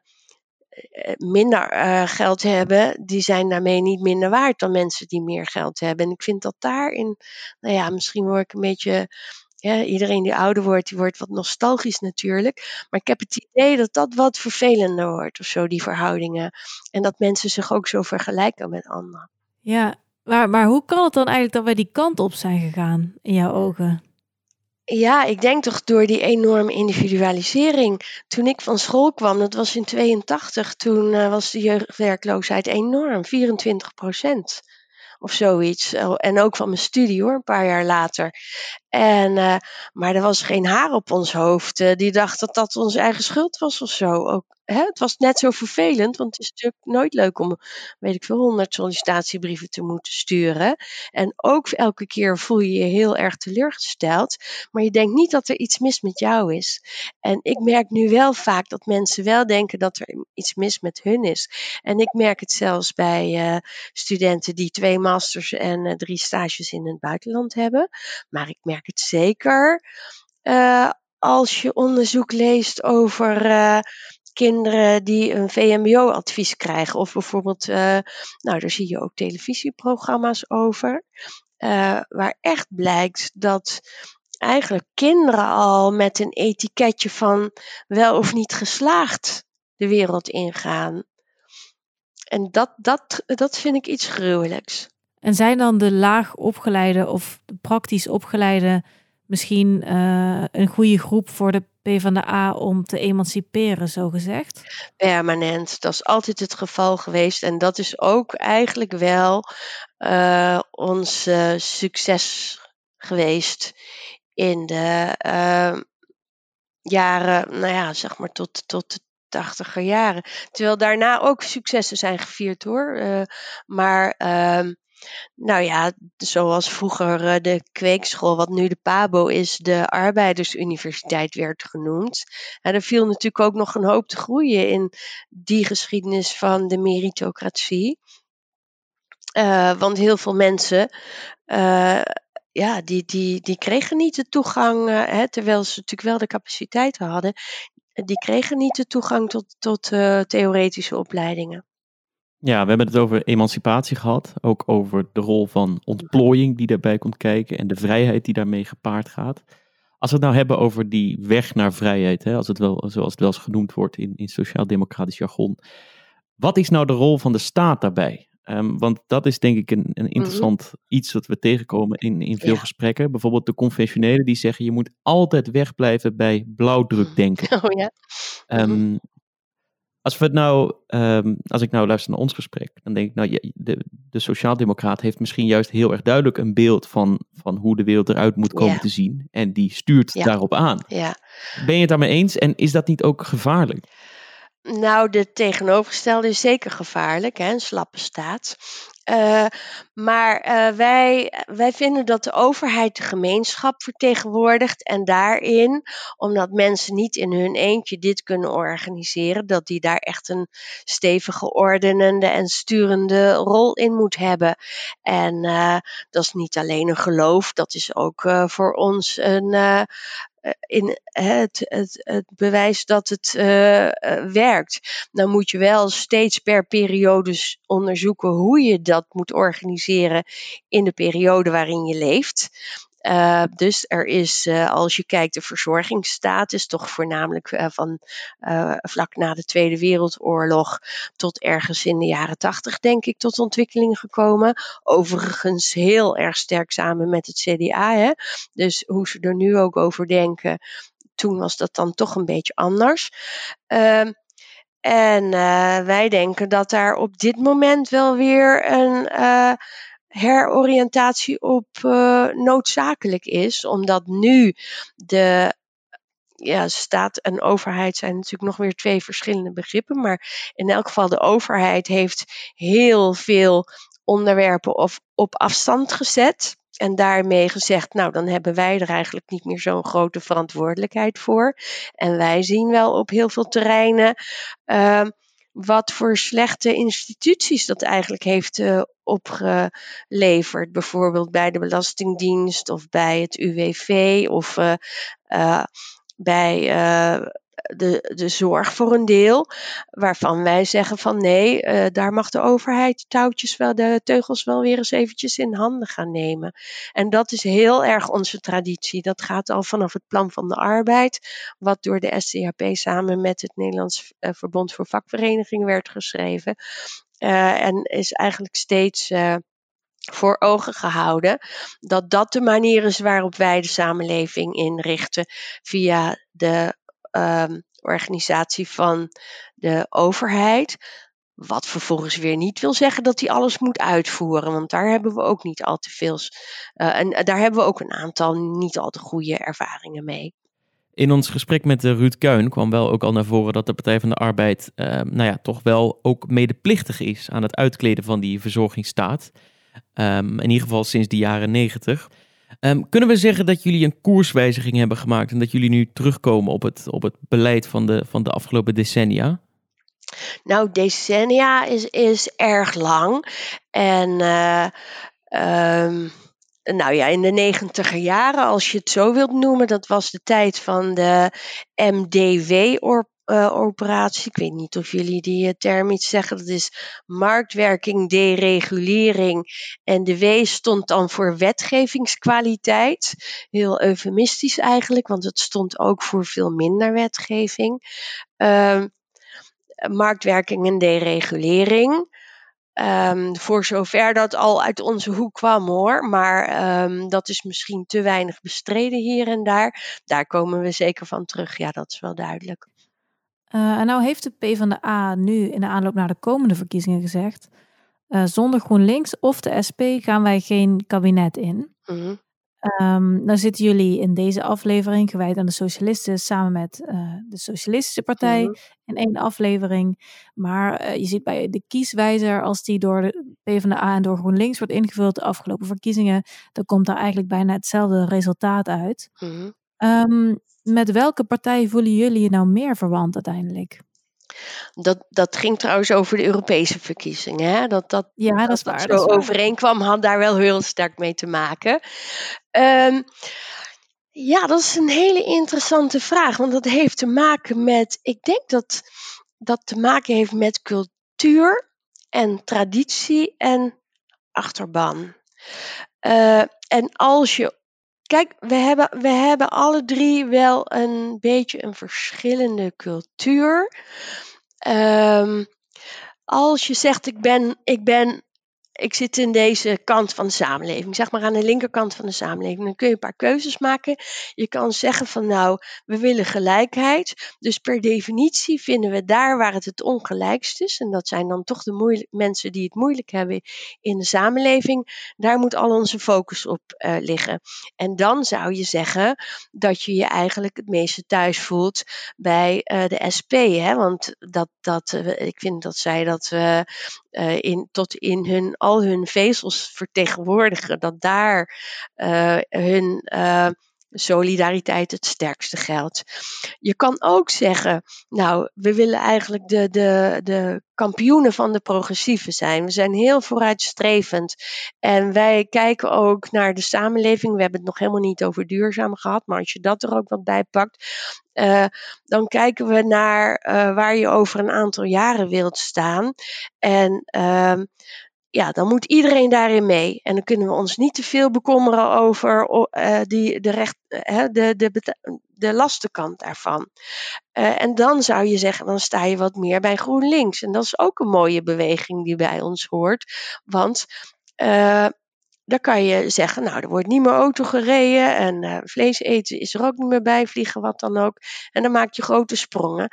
[SPEAKER 4] minder uh, geld hebben, die zijn daarmee niet minder waard dan mensen die meer geld hebben. En ik vind dat daarin, nou ja, misschien word ik een beetje ja, iedereen die ouder wordt, die wordt wat nostalgisch natuurlijk. Maar ik heb het idee dat dat wat vervelender wordt of zo, die verhoudingen. En dat mensen zich ook zo vergelijken met anderen.
[SPEAKER 2] Ja, maar, maar hoe kan het dan eigenlijk dat wij die kant op zijn gegaan in jouw ogen?
[SPEAKER 4] Ja, ik denk toch door die enorme individualisering. Toen ik van school kwam, dat was in 82, toen uh, was de jeugdwerkloosheid enorm, 24 procent of zoiets. En ook van mijn studie hoor, een paar jaar later. En, uh, maar er was geen haar op ons hoofd. Uh, die dacht dat dat onze eigen schuld was of zo. Ook, hè? Het was net zo vervelend, want het is natuurlijk nooit leuk om, weet ik veel, honderd sollicitatiebrieven te moeten sturen. En ook elke keer voel je je heel erg teleurgesteld. Maar je denkt niet dat er iets mis met jou is. En ik merk nu wel vaak dat mensen wel denken dat er iets mis met hun is. En ik merk het zelfs bij uh, studenten die twee masters en drie stages in het buitenland hebben. Maar ik merk merk het zeker uh, als je onderzoek leest over uh, kinderen die een VMBO-advies krijgen. Of bijvoorbeeld, uh, nou, daar zie je ook televisieprogramma's over. waar echt blijkt dat eigenlijk kinderen al met een etiketje van wel of niet geslaagd de wereld ingaan. En dat, dat, dat vind ik iets gruwelijks.
[SPEAKER 2] En zijn dan de laag opgeleide of de praktisch opgeleide misschien uh, een goede groep voor de PvdA om te emanciperen, zo gezegd?
[SPEAKER 4] Permanent. Dat is altijd het geval geweest. En dat is ook eigenlijk wel uh, ons succes geweest in de jaren, nou ja, zeg maar tot, tot de tachtiger jaren. Terwijl daarna ook successen zijn gevierd hoor. maar ehm, nou ja, zoals vroeger eh, de kweekschool, wat nu de PABO is, de arbeidersuniversiteit werd genoemd. En er viel natuurlijk ook nog een hoop te groeien in die geschiedenis van de meritocratie. Uh, want heel veel mensen uh, ja, die, die, die kregen niet de toegang, hè, terwijl ze natuurlijk wel de capaciteiten hadden, die kregen niet de toegang tot, tot theoretische opleidingen.
[SPEAKER 1] Ja, we hebben het over emancipatie gehad. Ook over de rol van ontplooiing die daarbij komt kijken en de vrijheid die daarmee gepaard gaat. Als we het nou hebben over die weg naar vrijheid, hè, als het wel, zoals het wel eens genoemd wordt in, in sociaal-democratisch jargon. Wat is nou de rol van de staat daarbij? Um, want dat is denk ik een, een mhm. interessant iets wat we tegenkomen in, in veel gesprekken. Bijvoorbeeld de conventionele die zeggen je moet altijd wegblijven bij blauwdrukdenken.
[SPEAKER 4] Oh ja.
[SPEAKER 1] Um, als, we het nou, um, als ik nou luister naar ons gesprek, dan denk ik, nou, de, de sociaaldemocraat heeft misschien juist heel erg duidelijk een beeld van, van hoe de wereld eruit moet komen te zien. En die stuurt daarop aan.
[SPEAKER 4] Ja.
[SPEAKER 1] Ben je het daarmee eens en is dat niet ook gevaarlijk?
[SPEAKER 4] Nou, de tegenovergestelde is zeker gevaarlijk, hè, een slappe staat. Uh, maar uh, wij, wij vinden dat de overheid de gemeenschap vertegenwoordigt en daarin, omdat mensen niet in hun eentje dit kunnen organiseren, dat die daar echt een stevige ordenende en sturende rol in moet hebben. En uh, dat is niet alleen een geloof, dat is ook voor ons een, eh, in het, het, het bewijs dat het uh, werkt. Dan moet je wel steeds per periode onderzoeken hoe je dat moet organiseren in de periode waarin je leeft. Uh, dus er is, uh, als je kijkt, de verzorgingsstatus toch voornamelijk uh, van vlak na de Tweede Wereldoorlog tot ergens in de jaren tachtig, denk ik, tot ontwikkeling gekomen. Overigens heel erg sterk samen met het CDA. Hè? Dus hoe ze er nu ook over denken, toen was dat dan toch een beetje anders. Ehm, en wij denken dat daar op dit moment wel weer een heroriëntatie op uh, noodzakelijk is, omdat nu de ja, staat en overheid zijn natuurlijk nog weer twee verschillende begrippen, maar in elk geval de overheid heeft heel veel onderwerpen of op afstand gezet. En daarmee gezegd, nou dan hebben wij er eigenlijk niet meer zo'n grote verantwoordelijkheid voor. En wij zien wel op heel veel terreinen uh, wat voor slechte instituties dat eigenlijk heeft uh, opgeleverd. Bijvoorbeeld bij de Belastingdienst of bij het UWV of uh, uh, bij de, de zorg voor een deel. Waarvan wij zeggen van nee, uh, daar mag de overheid touwtjes wel, de teugels wel weer eens eventjes in handen gaan nemen. En dat is heel erg onze traditie. Dat gaat al vanaf het plan van de arbeid, wat door de SCHP samen met het Nederlands uh, Verbond voor Vakverenigingen werd geschreven. Uh, en is eigenlijk steeds voor ogen gehouden dat dat de manier is waarop wij de samenleving inrichten via de um, organisatie van de overheid. Wat vervolgens weer niet wil zeggen dat hij alles moet uitvoeren, want daar hebben we ook niet al te veel. Uh, en daar hebben we ook een aantal niet al te goede ervaringen mee.
[SPEAKER 1] In ons gesprek met uh, Ruud Kuin kwam wel ook al naar voren dat de Partij van de Arbeid, uh, nou ja, toch wel ook medeplichtig is aan het uitkleden van die verzorgingsstaat. Um, in ieder geval sinds de jaren negentig. Um, kunnen we zeggen dat jullie een koerswijziging hebben gemaakt en dat jullie nu terugkomen op het, op het beleid van de, van de afgelopen decennia?
[SPEAKER 4] Nou, decennia is, is erg lang. En uh, nou ja, in de negentiger jaren, als je het zo wilt noemen, dat was de tijd van de MDW uh, operatie. Ik weet niet of jullie die uh, term iets zeggen. Dat is marktwerking, deregulering. En de W stond dan voor wetgevingskwaliteit. Heel eufemistisch eigenlijk, want het stond ook voor veel minder wetgeving. Uh, marktwerking en deregulering. Um, voor zover dat al uit onze hoek kwam hoor. Maar um, dat is misschien te weinig bestreden hier en daar. Daar komen we zeker van terug. Ja, dat is wel duidelijk.
[SPEAKER 2] Uh, en nou heeft de PvdA nu in de aanloop naar de komende verkiezingen gezegd... Uh, zonder GroenLinks of de SP gaan wij geen kabinet in. Mm Um, nou zitten jullie in deze aflevering gewijd aan de socialisten samen met uh, de Socialistische Partij mm in één aflevering. Maar uh, je ziet bij de kieswijzer, als die door de PvdA en door GroenLinks wordt ingevuld de afgelopen verkiezingen, dan komt daar eigenlijk bijna hetzelfde resultaat uit. Mm um, met welke partij voelen jullie je nou meer verwant uiteindelijk?
[SPEAKER 4] Dat, dat ging trouwens over de Europese verkiezingen. Hè? Dat, dat,
[SPEAKER 2] Ja, dat is waar.
[SPEAKER 4] zo
[SPEAKER 2] dat waar.
[SPEAKER 4] overeenkwam, had daar wel heel sterk mee te maken. Ehm, ja, dat is een hele interessante vraag. Want dat heeft te maken met. Ik denk dat dat te maken heeft met cultuur en traditie en achterban. Eh, en als je. Kijk, we hebben, we hebben alle drie wel een beetje een verschillende cultuur. Ehm, als je zegt, ik ben, ik ben ik zit in deze kant van de samenleving, zeg maar aan de linkerkant van de samenleving. Dan kun je een paar keuzes maken. Je kan zeggen van nou, we willen gelijkheid. Dus per definitie vinden we daar waar het het ongelijkst is, en dat zijn dan toch de mensen die het moeilijk hebben in de samenleving, daar moet al onze focus op uh, liggen. En dan zou je zeggen dat je je eigenlijk het meeste thuis voelt bij uh, de SP. Hè? Want dat, dat, uh, ik vind dat zij dat in, tot in hun hun vezels vertegenwoordigen, dat daar uh, hun uh, solidariteit het sterkste geldt. Je kan ook zeggen, nou, we willen eigenlijk de, de, de kampioenen van de progressieven zijn. We zijn heel vooruitstrevend. En wij kijken ook naar de samenleving. We hebben het nog helemaal niet over duurzaam gehad, maar als je dat er ook wat bij pakt, uh, dan kijken we naar waar je over een aantal jaren wilt staan. En uh, ja, dan moet iedereen daarin mee. En dan kunnen we ons niet te veel bekommeren over uh, die, de, recht, uh, de, de, de lastenkant daarvan. Uh, en dan zou je zeggen, dan sta je wat meer bij GroenLinks. En dat is ook een mooie beweging die bij ons hoort. Want dan kan je zeggen, nou, er wordt niet meer auto gereden en uh, vlees eten is er ook niet meer bij, vliegen wat dan ook. En dan maak je grote sprongen.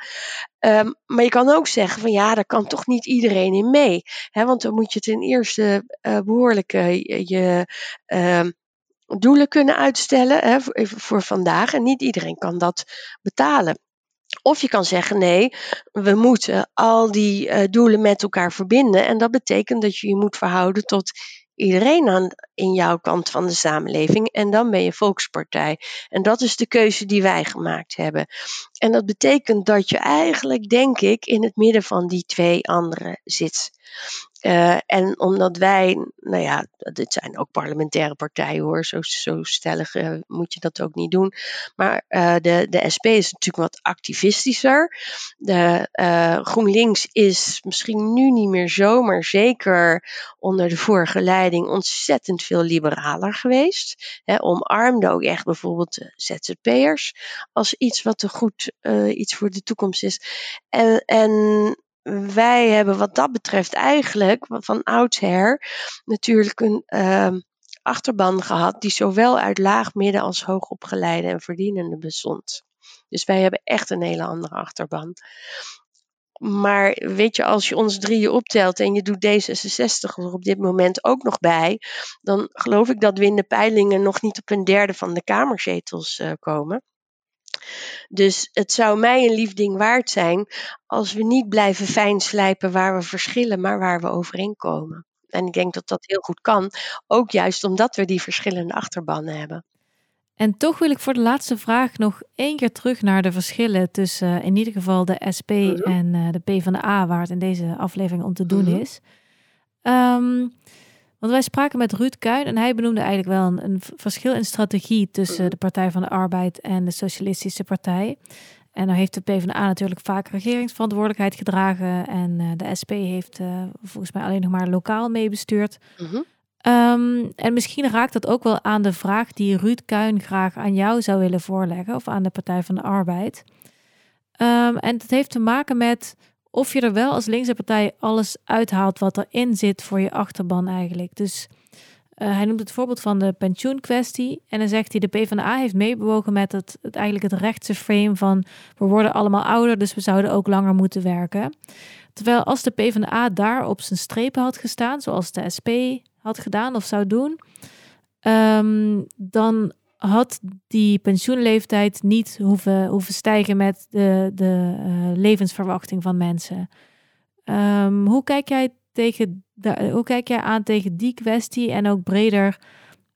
[SPEAKER 4] Um, maar je kan ook zeggen van ja, daar kan toch niet iedereen in mee. Hè? Want dan moet je ten eerste uh, behoorlijk uh, je uh, doelen kunnen uitstellen hè, voor, vandaag. En niet iedereen kan dat betalen. Of je kan zeggen: nee, we moeten al die uh, doelen met elkaar verbinden. En dat betekent dat je je moet verhouden tot iedereen aan, in jouw kant van de samenleving. En dan ben je volkspartij. En dat is de keuze die wij gemaakt hebben. En dat betekent dat je eigenlijk, denk ik, in het midden van die twee anderen zit. Uh, en omdat wij, nou ja, dit zijn ook parlementaire partijen hoor, zo, zo stellig uh, moet je dat ook niet doen. Maar uh, de, de SP is natuurlijk wat activistischer. De GroenLinks is misschien nu niet meer zo, maar zeker onder de vorige leiding ontzettend veel liberaler geweest. Omarmde ook echt bijvoorbeeld de ZZP'ers als iets wat een goed iets voor de toekomst is. En, en wij hebben wat dat betreft eigenlijk van oudsher natuurlijk een uh, achterban gehad die zowel uit laag, midden als hoogopgeleide en verdienende bestond. Dus wij hebben echt een hele andere achterban. Maar weet je, als je ons drieën optelt en je doet D66 er op dit moment ook nog bij, dan geloof ik dat we in de peilingen nog niet op een derde van de kamerzetels uh, komen. Dus het zou mij een lief ding waard zijn als we niet blijven fijn slijpen waar we verschillen, maar waar we overeenkomen. En ik denk dat dat heel goed kan, ook juist omdat we die verschillende achterbannen hebben.
[SPEAKER 2] En toch wil ik voor de laatste vraag nog één keer terug naar de verschillen tussen uh, in ieder geval de SP -hmm. en uh, de PvdA, waar het in deze aflevering om te doen -hmm. is. Um, want wij spraken met Ruud Kuin en hij benoemde eigenlijk wel een, een verschil in strategie tussen de Partij van de Arbeid en de Socialistische Partij. En dan heeft de PvdA natuurlijk vaak regeringsverantwoordelijkheid gedragen. En uh, de SP heeft uh, volgens mij alleen nog maar lokaal meebestuurd. Uh -huh. um, en misschien raakt dat ook wel aan de vraag die Ruud Kuin graag aan jou zou willen voorleggen. Of aan de Partij van de Arbeid. Um, en dat heeft te maken met of je er wel als linkse partij alles uithaalt wat erin zit voor je achterban eigenlijk. Dus uh, hij noemt het voorbeeld van de pensioenkwestie. En dan zegt hij, de PvdA heeft meebewogen met het, eigenlijk het rechtse frame van... we worden allemaal ouder, dus we zouden ook langer moeten werken. Terwijl als de PvdA daar op zijn strepen had gestaan, zoals de SP had gedaan of zou doen... Um, dan had die pensioenleeftijd niet hoeven, hoeven stijgen met de, de uh, levensverwachting van mensen. Um, hoe, kijk jij tegen de, hoe kijk jij aan tegen die kwestie en ook breder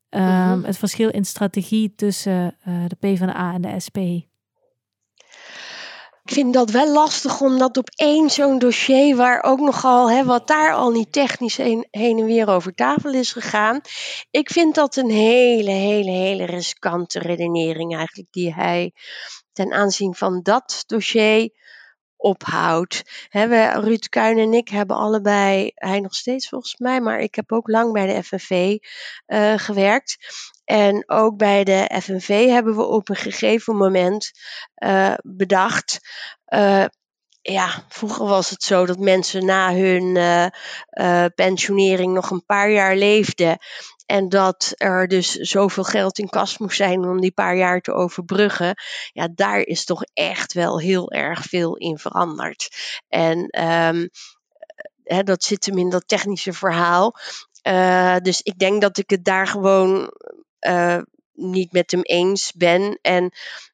[SPEAKER 2] um, mm -hmm. het verschil in strategie tussen uh, de PvdA en de SP?
[SPEAKER 4] Ik vind dat wel lastig om dat op één zo'n dossier, waar ook nogal, hè, wat daar al niet technisch heen, heen en weer over tafel is gegaan. Ik vind dat een hele, hele, hele riskante redenering eigenlijk, die hij ten aanzien van dat dossier ophoudt. He, we, Ruud Kuin en ik hebben allebei, hij nog steeds volgens mij, maar ik heb ook lang bij de FNV uh, gewerkt. En ook bij de FNV hebben we op een gegeven moment uh, bedacht. Uh, ja, vroeger was het zo dat mensen na hun uh, pensionering nog een paar jaar leefden. En dat er dus zoveel geld in kas moest zijn om die paar jaar te overbruggen. Ja, daar is toch echt wel heel erg veel in veranderd. En um, hè, dat zit hem in dat technische verhaal. Dus ik denk dat ik het daar gewoon niet met hem eens ben. En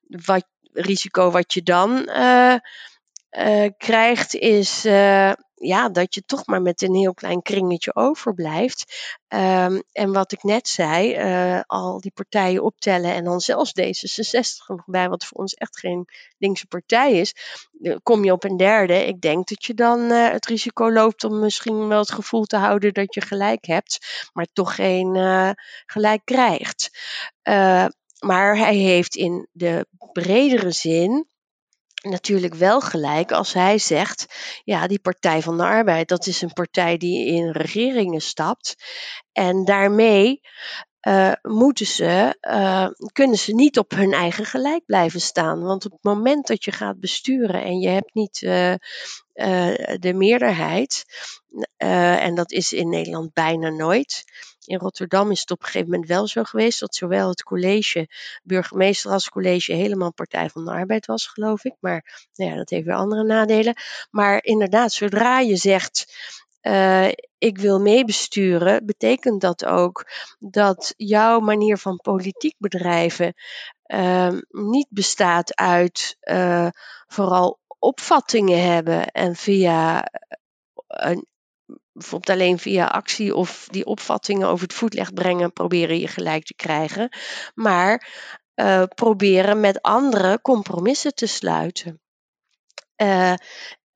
[SPEAKER 4] wat risico wat je dan uh, krijgt, is ja, dat je toch maar met een heel klein kringetje overblijft. Um, en wat ik net zei, uh, al die partijen optellen en dan zelfs D66 nog bij, wat voor ons echt geen linkse partij is, kom je op een derde. Ik denk dat je dan het risico loopt om misschien wel het gevoel te houden dat je gelijk hebt, maar toch geen gelijk krijgt. maar hij heeft in de bredere zin natuurlijk wel gelijk als hij zegt: ja, die Partij van de Arbeid, dat is een partij die in regeringen stapt. En daarmee uh, moeten ze, uh, kunnen ze niet op hun eigen gelijk blijven staan. Want op het moment dat je gaat besturen en je hebt niet uh, de meerderheid, en dat is in Nederland bijna nooit. In Rotterdam is het op een gegeven moment wel zo geweest dat zowel het college, burgemeester als college, helemaal Partij van de Arbeid was, geloof ik. Maar nou ja, dat heeft weer andere nadelen. Maar inderdaad, zodra je zegt. Uh, ik wil meebesturen, betekent dat ook dat jouw manier van politiek bedrijven uh, niet bestaat uit uh, vooral opvattingen hebben en via een, bijvoorbeeld alleen via actie of die opvattingen over het voetlicht brengen proberen je gelijk te krijgen, maar proberen met anderen compromissen te sluiten. Uh,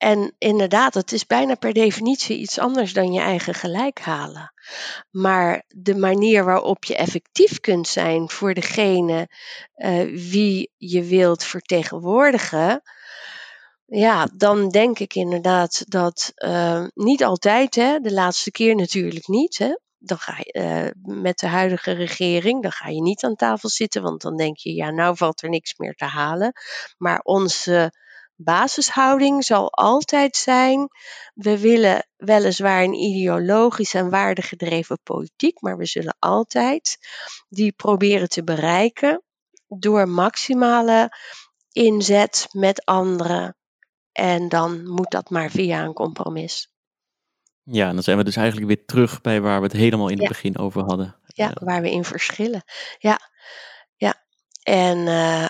[SPEAKER 4] en inderdaad, het is bijna per definitie iets anders dan je eigen gelijk halen. Maar de manier waarop je effectief kunt zijn voor degene uh, wie je wilt vertegenwoordigen, ja, dan denk ik inderdaad dat uh, niet altijd, hè, de laatste keer natuurlijk niet. Hè, dan ga je uh, met de huidige regering, dan ga je niet aan tafel zitten, want dan denk je, ja, nou valt er niks meer te halen. Maar onze basishouding zal altijd zijn: we willen weliswaar een ideologisch en waardegedreven politiek, maar we zullen altijd die proberen te bereiken door maximale inzet met anderen en dan moet dat maar via een compromis.
[SPEAKER 1] Ja, en dan zijn we dus eigenlijk weer terug bij waar we het helemaal in het ja. begin over hadden.
[SPEAKER 4] Ja, waar we in verschillen. Ja, ja. En uh,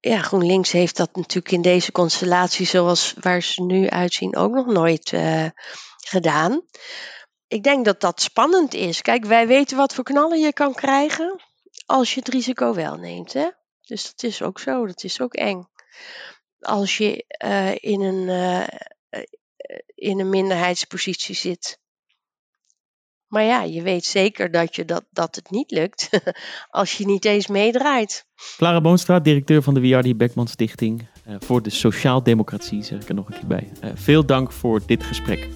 [SPEAKER 4] ja, GroenLinks heeft dat natuurlijk in deze constellatie, zoals waar ze nu uitzien, ook nog nooit uh, gedaan. Ik denk dat dat spannend is. Kijk, wij weten wat voor knallen je kan krijgen als je het risico wel neemt. Hè? Dus dat is ook zo, dat is ook eng als je uh, in, een, uh, in een minderheidspositie zit. Maar ja, je weet zeker dat, je dat, dat het niet lukt als je niet eens meedraait.
[SPEAKER 1] Clara Boonstra, directeur van de Wiardi Beckman Stichting uh, voor de Sociaaldemocratie, zeg ik er nog een keer bij. veel dank voor dit gesprek.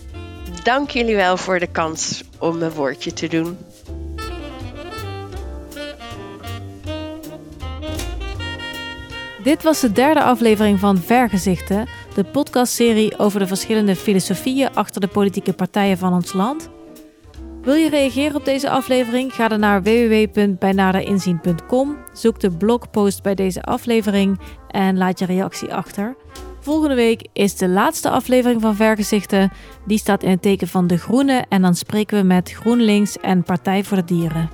[SPEAKER 4] Dank jullie wel voor de kans om een woordje te doen.
[SPEAKER 2] Dit was de derde aflevering van Vergezichten, de podcastserie over de verschillende filosofieën achter de politieke partijen van ons land. Wil je reageren op deze aflevering? Ga dan naar www.bijnaderinzien.com, zoek de blogpost bij deze aflevering en laat je reactie achter. Volgende week is de laatste aflevering van Vergezichten. Die staat in het teken van de Groenen en dan spreken we met GroenLinks en Partij voor de Dieren.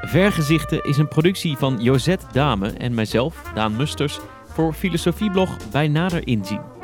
[SPEAKER 1] Vergezichten is een productie van Josette Dame en mijzelf, Daan Musters, voor filosofieblog Bij Nader Inzien.